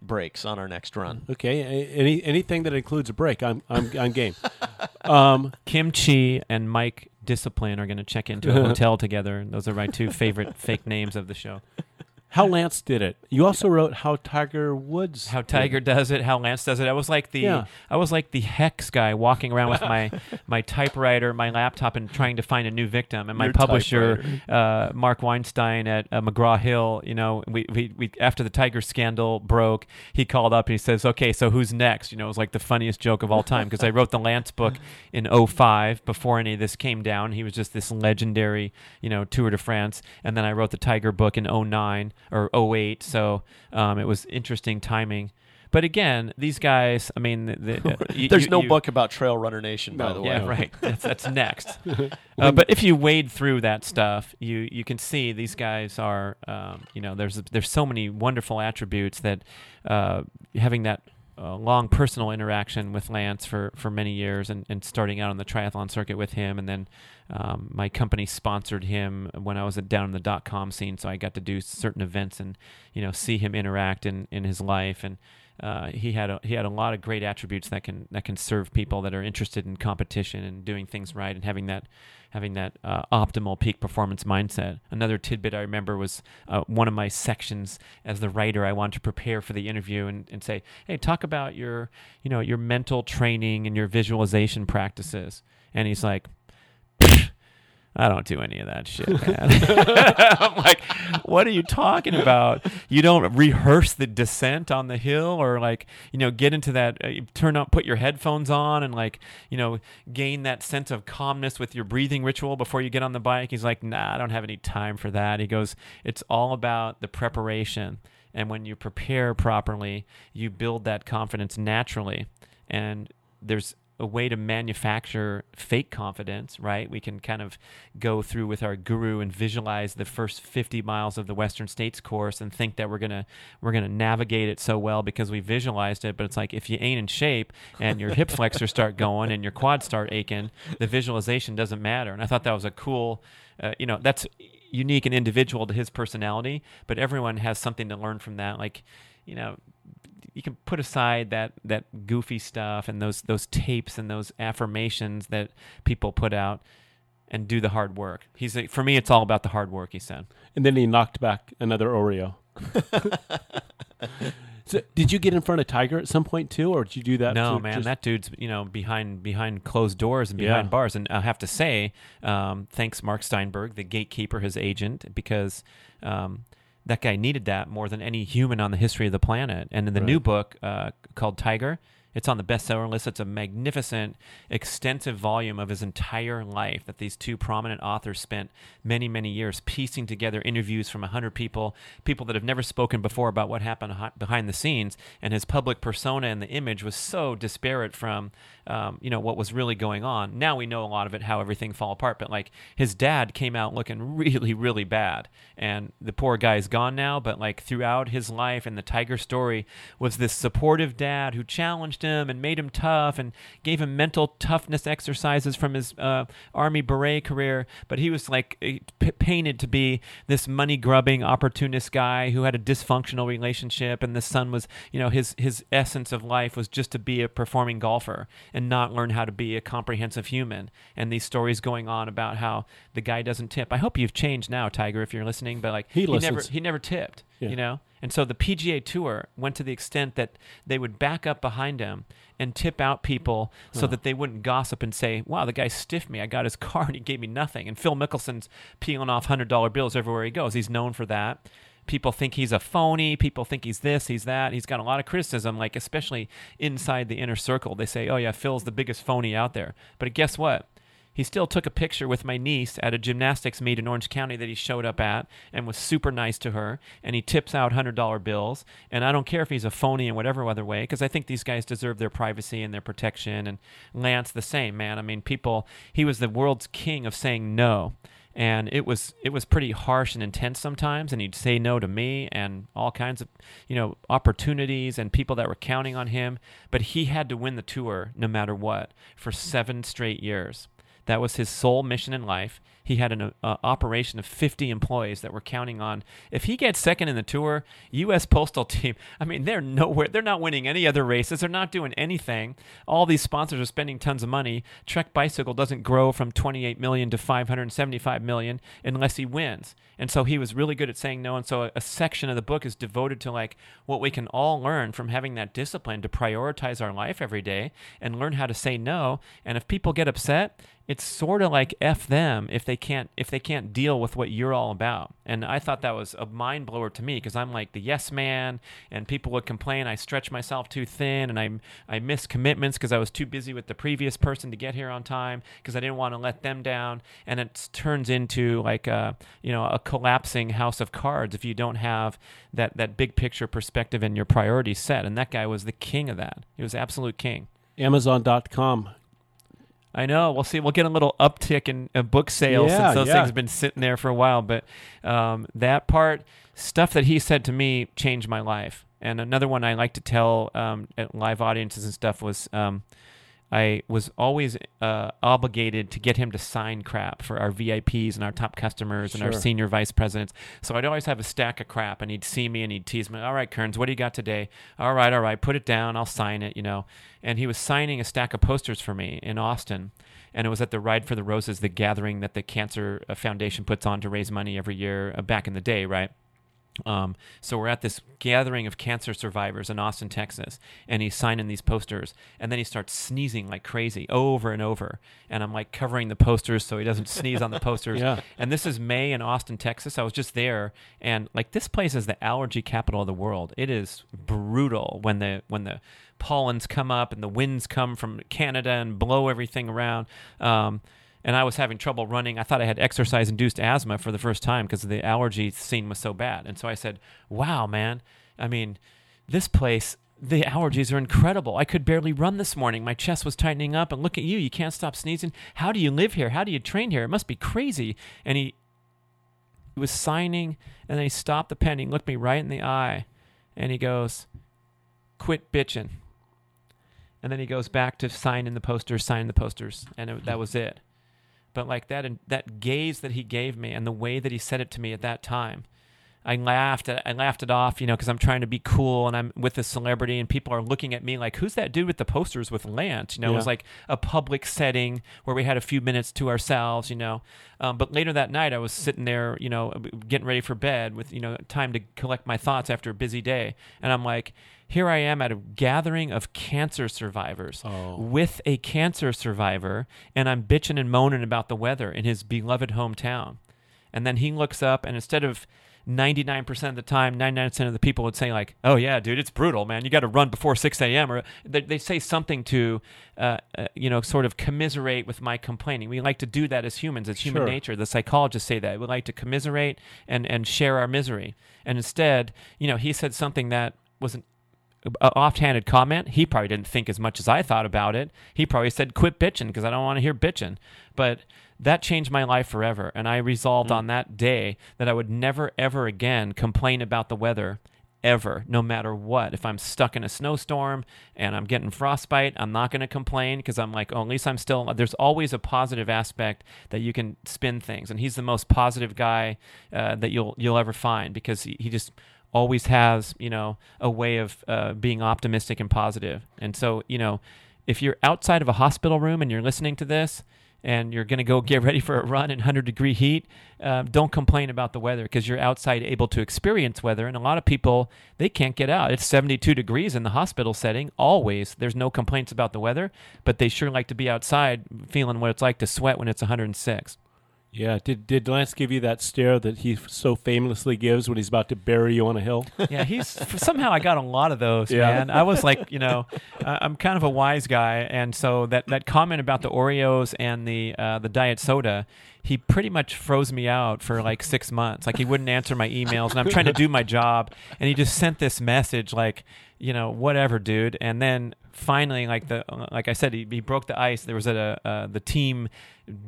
breaks on our next run. Okay. Any anything that includes a break, I'm I'm I'm game. Um, Kimchi and Mike Discipline are going to check into a hotel together. Those are my two favorite fake names of the show. How Lance did it. You also wrote how Tiger Woods. How Tiger it. does it, how Lance does it. I was like the Yeah. I was like the hex guy walking around with my my typewriter, my laptop, and trying to find a new victim. And my Your publisher, uh, Mark Weinstein at uh, McGraw Hill, you know, we, we we after the Tiger scandal broke, he called up and he says, "Okay, so who's next?" You know, it was like the funniest joke of all time because I wrote the Lance book in 05 before any of this came down. He was just this legendary, you know, Tour de France, and then I wrote the Tiger book in 09 or 08. So um, it was interesting timing. But again, these guys, I mean, the, the, uh, you- There's you- no you- book about Trail Runner Nation, by No, the way. Yeah, right. That's, that's next. uh, but if you wade through that stuff, you you can see these guys are, um, you know, there's there's so many wonderful attributes that uh, having that uh, long personal interaction with Lance for, for many years and, and starting out on the triathlon circuit with him. And then um, my company sponsored him when I was down in the dot com scene. So I got to do certain events and, you know, see him interact in, in his life. And uh, he had a, he had a lot of great attributes that can that can serve people that are interested in competition and doing things right and having that having that uh, optimal peak performance mindset. Another tidbit I remember was uh, one of my sections as the writer. I wanted to prepare for the interview and, and say, "Hey, talk about your you know your mental training and your visualization practices." And he's like. I don't do any of that shit, man. I'm like, what are you talking about? You don't rehearse the descent on the hill or like, you know, get into that, uh, turn up, put your headphones on and like, you know, gain that sense of calmness with your breathing ritual before you get on the bike. He's like, nah, I don't have any time for that. He goes, it's all about the preparation And when you prepare properly, you build that confidence naturally. And there's a way to manufacture fake confidence, right? We can kind of go through with our guru and visualize the first 50 miles of the Western States course and think that we're gonna we're gonna navigate it so well because we visualized it. But it's like if you ain't in shape and your hip flexors start going and your quads start aching, the visualization doesn't matter. And I thought that was a cool, uh, you know, that's unique and individual to his personality, but everyone has something to learn from that. Like, you know, you can put aside that that goofy stuff and those those tapes and those affirmations that people put out and do the hard work. He's like, for me, it's all about the hard work. He said. And then he knocked back another Oreo. so, did you get in front of Tiger at some point too, or did you do that? No, man, just- that dude's you know behind behind closed doors and behind Yeah. bars. And I have to say, um, thanks Mark Steinberg, the gatekeeper, his agent, because um, that guy needed that more than any human on the history of the planet. And in the new book uh, called Tiger. It's on the bestseller list. It's a magnificent, extensive volume of his entire life that these two prominent authors spent many, many years piecing together interviews from 100 people, people that have never spoken before about what happened behind the scenes. And his public persona and the image was so disparate from, um, you know, what was really going on. Now we know a lot of it, how everything fell apart. But like his dad came out looking really, really bad. And the poor guy's gone now. But like throughout his life and the Tiger story was this supportive dad who challenged him and made him tough and gave him mental toughness exercises from his uh, Army beret career. But he was like eh, p- painted to be this money grubbing opportunist guy who had a dysfunctional relationship, and the son was, you know, his his essence of life was just to be a performing golfer and not learn how to be a comprehensive human. And these stories going on about how the guy doesn't tip. I hope you've changed now, Tiger, if you're listening. But like He never he never tipped, Yeah. you know. And so the PGA Tour went to the extent that they would back up behind him and tip out people so that they wouldn't gossip and say, "Wow, the guy stiffed me. I got his car and he gave me nothing." And Phil Mickelson's peeling off hundred dollar bills everywhere he goes. He's known for that. People think he's a phony. People think he's this, he's that. He's got a lot of criticism, like especially inside the inner circle. They say, "Oh yeah, Phil's the biggest phony out there." But guess what? He still took a picture with my niece at a gymnastics meet in Orange County that he showed up at and was super nice to her. And he tips out $100 bills. And I don't care if he's a phony in whatever other way, because I think these guys deserve their privacy and their protection. And Lance, the same, man. I mean, people, he was the world's king of saying no. And it was it was pretty harsh and intense sometimes, and he'd say no to me and all kinds of you know opportunities and people that were counting on him. But he had to win the tour no matter what for seven straight years. That was his sole mission in life. He had an uh, operation of 50 employees that were counting on. If he gets second in the tour, U.S. Postal Team, I mean, they're nowhere. They're not winning any other races. They're not doing anything. All these sponsors are spending tons of money. Trek Bicycle doesn't grow from 28 million to 575 million unless he wins. And so he was really good at saying no. And so a, a section of the book is devoted to like what we can all learn from having that discipline to prioritize our life every day and learn how to say no. And if people get upset, it's sort of like f them if they can't if they can't deal with what you're all about. And i thought that was a mind blower to me because i'm like the yes man and people would complain i stretch myself too thin and i i miss commitments because i was too busy with the previous person to get here on time because i didn't want to let them down. And it turns into like a you know a collapsing house of cards if you don't have that that big picture perspective and your priorities set. And that guy was the king of that. He was absolute king. Amazon.com. I know. We'll see. We'll get a little uptick in uh, book sales Yeah, since those yeah. things have been sitting there for a while. But um, that part, stuff that he said to me, changed my life. And another one I like to tell um, at live audiences and stuff was um, I was always uh, obligated to get him to sign crap for our VIPs and our top customers and our senior vice presidents. So I'd always have a stack of crap, and he'd see me and he'd tease me. All right, Kearns, what do you got today? All right, all right, put it down. I'll sign it. You know. And he was signing a stack of posters for me in Austin, and it was at the Ride for the Roses, the gathering that the Cancer uh, Foundation puts on to raise money every year uh, back in the day, right? Um, so we're at this gathering of cancer survivors in Austin, Texas, and he's signing these posters, and then he starts sneezing like crazy over and over, and I'm like covering the posters so he doesn't sneeze on the posters. Yeah. And this is May in Austin, Texas. I was just there, and like this place is the allergy capital of the world. It is brutal when the when the pollens come up and the winds come from Canada and blow everything around. Um, and I was having trouble running. I thought I had exercise induced asthma for the first time because the allergy scene was so bad. And so I said, "Wow, man." I mean, this place, the allergies are incredible. I could barely run this morning. My chest was tightening up. And look at you. You can't stop sneezing. How do you live here? How do you train here? It must be crazy. And he, he was signing, and then he stopped the pen. He looked me right in the eye, and he goes, Quit bitching. And then he goes back to signing the posters, signing the posters, and it, that was it. But like that, and that gaze that he gave me, and the way that he said it to me at that time, I laughed. I laughed it off, you know, because I'm trying to be cool and I'm with a celebrity, and people are looking at me like, "Who's that dude with the posters with Lance?" You know, it was like a public setting where we had a few minutes to ourselves, you know. Um, but later that night, I was sitting there, you know, getting ready for bed with you know time to collect my thoughts after a busy day, and I'm like, here I am at a gathering of cancer survivors Oh. with a cancer survivor, and I'm bitching and moaning about the weather in his beloved hometown. And then he looks up, and instead of 99% of the time, 99% of the people would say, like, oh, yeah, dude, it's brutal, man. You got to run before 6 a.m. Or they, they say something to, uh, uh, you know, sort of commiserate with my complaining. We like to do that as humans. It's human Sure. nature. The psychologists say that. We like to commiserate and, and share our misery. And instead, you know, he said something that was an offhanded comment. He probably didn't think as much as I thought about it. He probably said, "Quit bitching," because I don't want to hear bitching. But that changed my life forever, and I resolved on that day that I would never, ever again complain about the weather. Ever, no matter what. If I'm stuck in a snowstorm and I'm getting frostbite, I'm not going to complain because I'm like, oh, at least I'm still. There's always a positive aspect that you can spin things, and he's the most positive guy uh, that you'll you'll ever find because he, he just always has you know a way of uh, being optimistic and positive. and so you know if you're outside of a hospital room and you're listening to this and you're going to go get ready for a run in 100 degree heat uh, don't complain about the weather because you're outside able to experience weather. And a lot of people they can't get out. It's 72 degrees in the hospital setting always. There's no complaints about the weather but they sure like to be outside feeling what it's like to sweat when it's 106 Yeah. Did did Lance give you that stare that he so famously gives when he's about to bury you on a hill? yeah, he's somehow I got a lot of those, Yeah. man. I was like, you know, uh, I'm kind of a wise guy, and so that that comment about the Oreos and the uh, the diet soda, he pretty much froze me out for like six months. Like he wouldn't answer my emails, and I'm trying to do my job, and he just sent this message like, you know, whatever, dude. And then finally, like the like I said, he, he broke the ice. There was at a uh, the team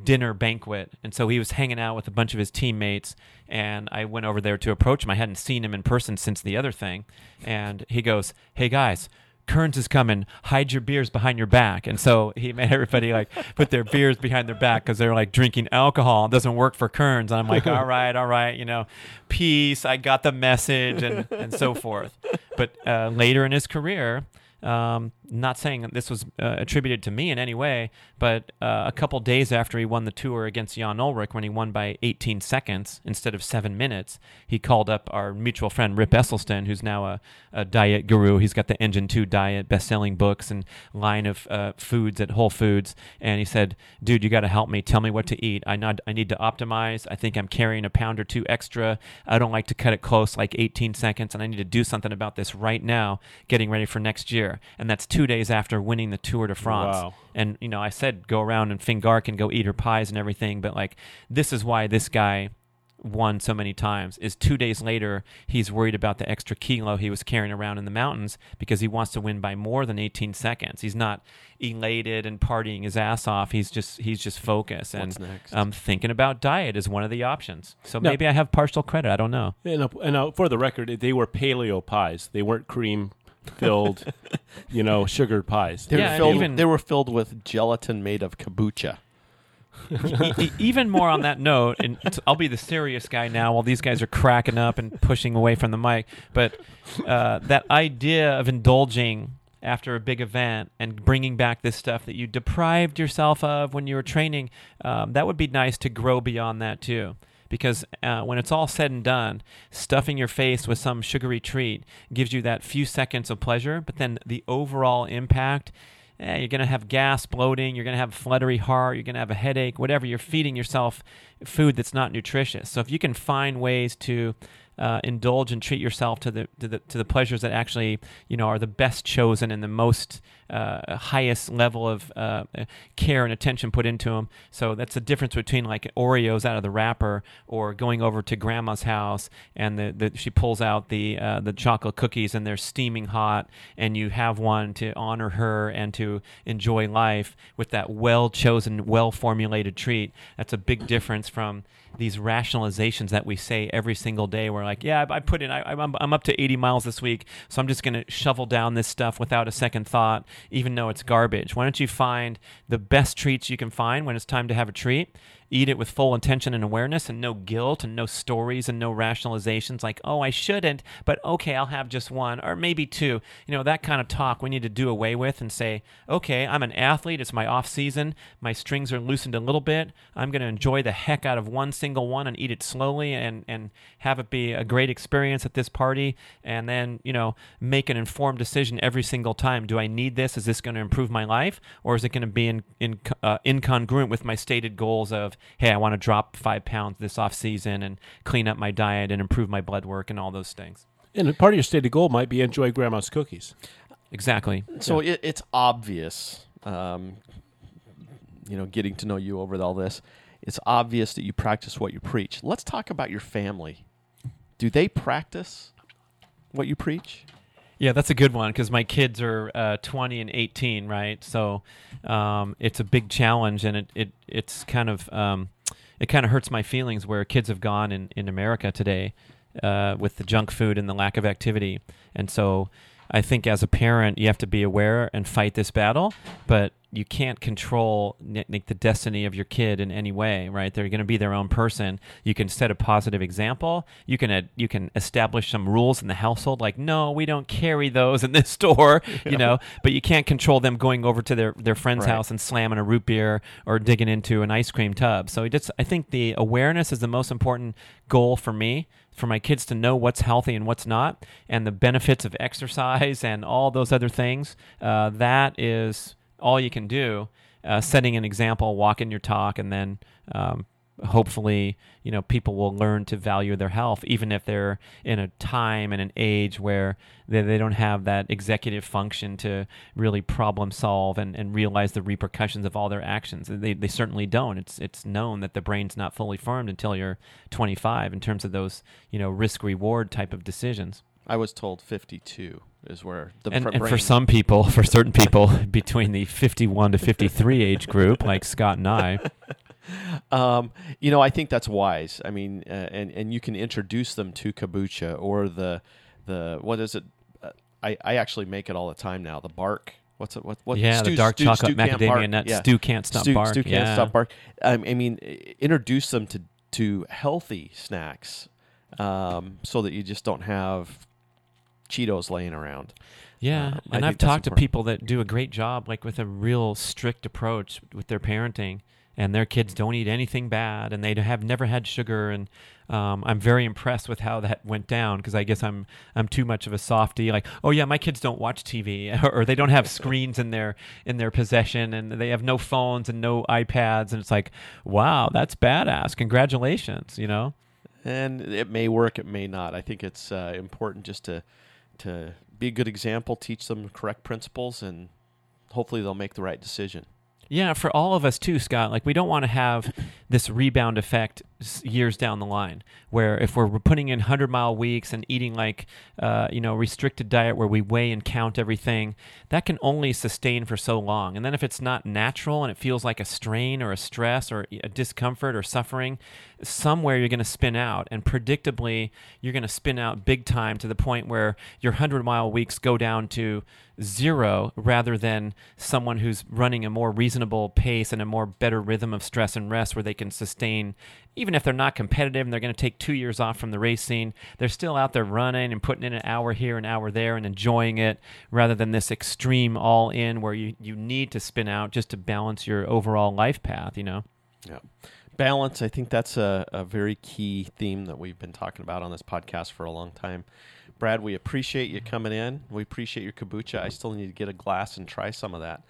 dinner banquet, and so he was hanging out with a bunch of his teammates. And I went over there to approach him. I hadn't seen him in person since the other thing, and he goes, "Hey guys." Kearns is coming. Hide your beers behind your back. And so he made everybody like put their beers behind their back because they're like drinking alcohol. It doesn't work for Kearns. And I'm like, all right, all right, you know, peace. I got the message and, and so forth. But uh, later in his career, um, not saying this was uh, attributed to me in any way, but uh, a couple days after he won the tour against Jan Ullrich, when he won by 18 seconds instead of seven minutes, he called up our mutual friend Rip Esselstyn, who's now a, a diet guru. He's got the Engine 2 diet, best-selling books, and line of uh, foods at Whole Foods. And he said, "Dude, you got to help me. Tell me what to eat. I not, I need to optimize. I think I'm carrying a pound or two extra. I don't like to cut it close, like 18 seconds, and I need to do something about this right now, getting ready for next year." And that's two days after winning the Tour de France. Wow. And you know, I said go around and Fingar can go eat her pies and everything, but like this is why this guy won so many times is two days later he's worried about the extra kilo he was carrying around in the mountains because he wants to win by more than 18 seconds he's not elated and partying his ass off he's just he's just focused and um, thinking about diet is one of the options so No. maybe i have partial credit i don't know And, uh, and uh, for the record, they were paleo pies. They weren't cream filled, you know, sugared pies. They, Yeah, were and filled, even- they were filled with gelatin made of kombucha. E- even more on that note, and t- I'll be the serious guy now while these guys are cracking up and pushing away from the mic. But uh, that idea of indulging after a big event and bringing back this stuff that you deprived yourself of when you were training, um, that would be nice to grow beyond that too. Because uh, when it's all said and done, stuffing your face with some sugary treat gives you that few seconds of pleasure, but then the overall impact eh, you're going to have gas, bloating, you're going to have a fluttery heart, you're going to have a headache, whatever. You're feeding yourself food that's not nutritious. So if you can find ways to uh, indulge and treat yourself to the, to the to the pleasures that actually you know are the best chosen and the most uh, highest level of uh, care and attention put into them. So that's the difference between like Oreos out of the wrapper or going over to grandma's house and the, the she pulls out the uh, the chocolate cookies and they're steaming hot and you have one to honor her and to enjoy life with that well chosen, well formulated treat. That's a big difference from these rationalizations that we say every single day. We're like, yeah, I, I put in, I, I'm, I'm up to 80 miles this week, so I'm just going to shovel down this stuff without a second thought, even though it's garbage. Why don't you find the best treats you can find when it's time to have a treat? Eat it with full intention and awareness and no guilt and no stories and no rationalizations like, oh, I shouldn't, but okay, I'll have just one or maybe two. You know, that kind of talk we need to do away with and say, okay, I'm an athlete. It's my off season. My strings are loosened a little bit. I'm going to enjoy the heck out of one single one and eat it slowly and, and have it be a great experience at this party. And then, you know, make an informed decision every single time. Do I need this? Is this going to improve my life? Or is it going to be in, in, uh, incongruent with my stated goals of, hey, I want to drop five pounds this off season and clean up my diet and improve my blood work and all those things. And part of your stated goal might be enjoy grandma's cookies. Exactly. So yeah. it, it's obvious, um, you know, getting to know you over all this, it's obvious that you practice what you preach. Let's talk about your family. Do they practice what you preach? Yeah, that's a good one because my kids are uh, 20 and 18, right? So um, it's a big challenge, and it, it it's kind of um, it kind of hurts my feelings where kids have gone in in America today uh, with the junk food and the lack of activity, and so I think as a parent you have to be aware and fight this battle, but you can't control like the destiny of your kid in any way, right? They're going to be their own person. You can set a positive example. You can uh, you can establish some rules in the household, like no, we don't carry those in this store, yeah. you know. But you can't control them going over to their their friend's right. house and slamming a root beer or digging into an ice cream tub. So just I think the awareness is the most important goal for me for my kids to know what's healthy and what's not, and the benefits of exercise and all those other things. Uh, that is all you can do. Uh, setting an example, walking your talk, and then um, hopefully, you know, people will learn to value their health, even if they're in a time and an age where they, they don't have that executive function to really problem solve and, and realize the repercussions of all their actions. They, they certainly don't. It's it's known that the brain's not fully formed until you're 25 in terms of those, you know, risk reward type of decisions. I was told 52 is where the and, and for some people, for certain people between the 51 to 53 age group, like Scott and I. Um, you know, I think that's wise. I mean, uh, and and you can introduce them to kombucha or the the what is it? Uh, I I actually make it all the time now. The bark. What's it? What? what yeah, stew, the dark stew, chocolate stew macadamia nut yeah. stew can't stop stew, bark. Stew can't yeah. stop bark. Um, I mean, introduce them to to healthy snacks, um, so that you just don't have Cheetos laying around. Yeah, um, and I've talked to people that do a great job, like with a real strict approach with their parenting, and their kids don't eat anything bad, and they have never had sugar, and um, I'm very impressed with how that went down because I guess I'm I'm too much of a softy. Like, oh yeah, my kids don't watch TV, or, they don't have screens in their in their possession, and they have no phones and no iPads, and it's like, wow, that's badass. Congratulations, you know. And it may work, it may not. I think it's uh, important just to to be a good example, teach them correct principles, and hopefully they'll make the right decision. Yeah, for all of us too, Scott. Like we don't want to have this rebound effect years down the line, where if we're putting in hundred mile weeks and eating like uh, you know restricted diet where we weigh and count everything, that can only sustain for so long. And then if it's not natural and it feels like a strain or a stress or a discomfort or suffering, somewhere you're going to spin out, and predictably you're going to spin out big time to the point where your hundred mile weeks go down to zero rather than someone who's running a more reasonable pace and a more better rhythm of stress and rest where they can sustain even if they're not competitive and they're going to take two years off from the racing, they're still out there running and putting in an hour here an hour there and enjoying it rather than this extreme all in where you, you need to spin out just to balance your overall life path you know yeah balance i think that's a, a very key theme that we've been talking about on this podcast for a long time Brad, we appreciate you coming in. We appreciate your kombucha. I still need to get a glass and try some of that.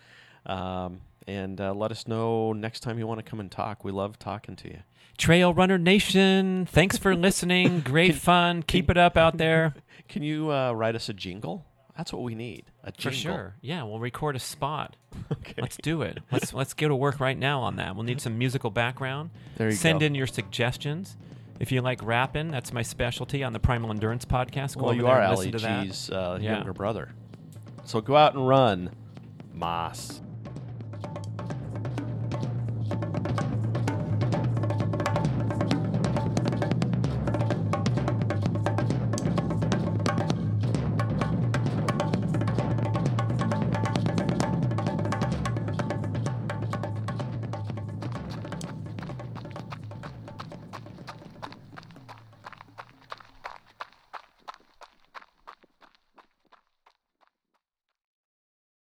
Um, and uh, let us know next time you want to come and talk. We love talking to you. Trail Runner Nation, thanks for listening. Great fun. Keep it up out there. Can you uh, write us a jingle? That's what we need. A For jingle. sure. Yeah, we'll record a spot. Okay. Let's do it. Let's let's go to work right now on that. We'll need some musical background. There you go. Send go. in your suggestions. If you like rapping, that's my specialty on the Primal Endurance podcast. Go Well, over you are Ali listen to that. G's uh, Yeah. younger brother. So go out and run, Moss.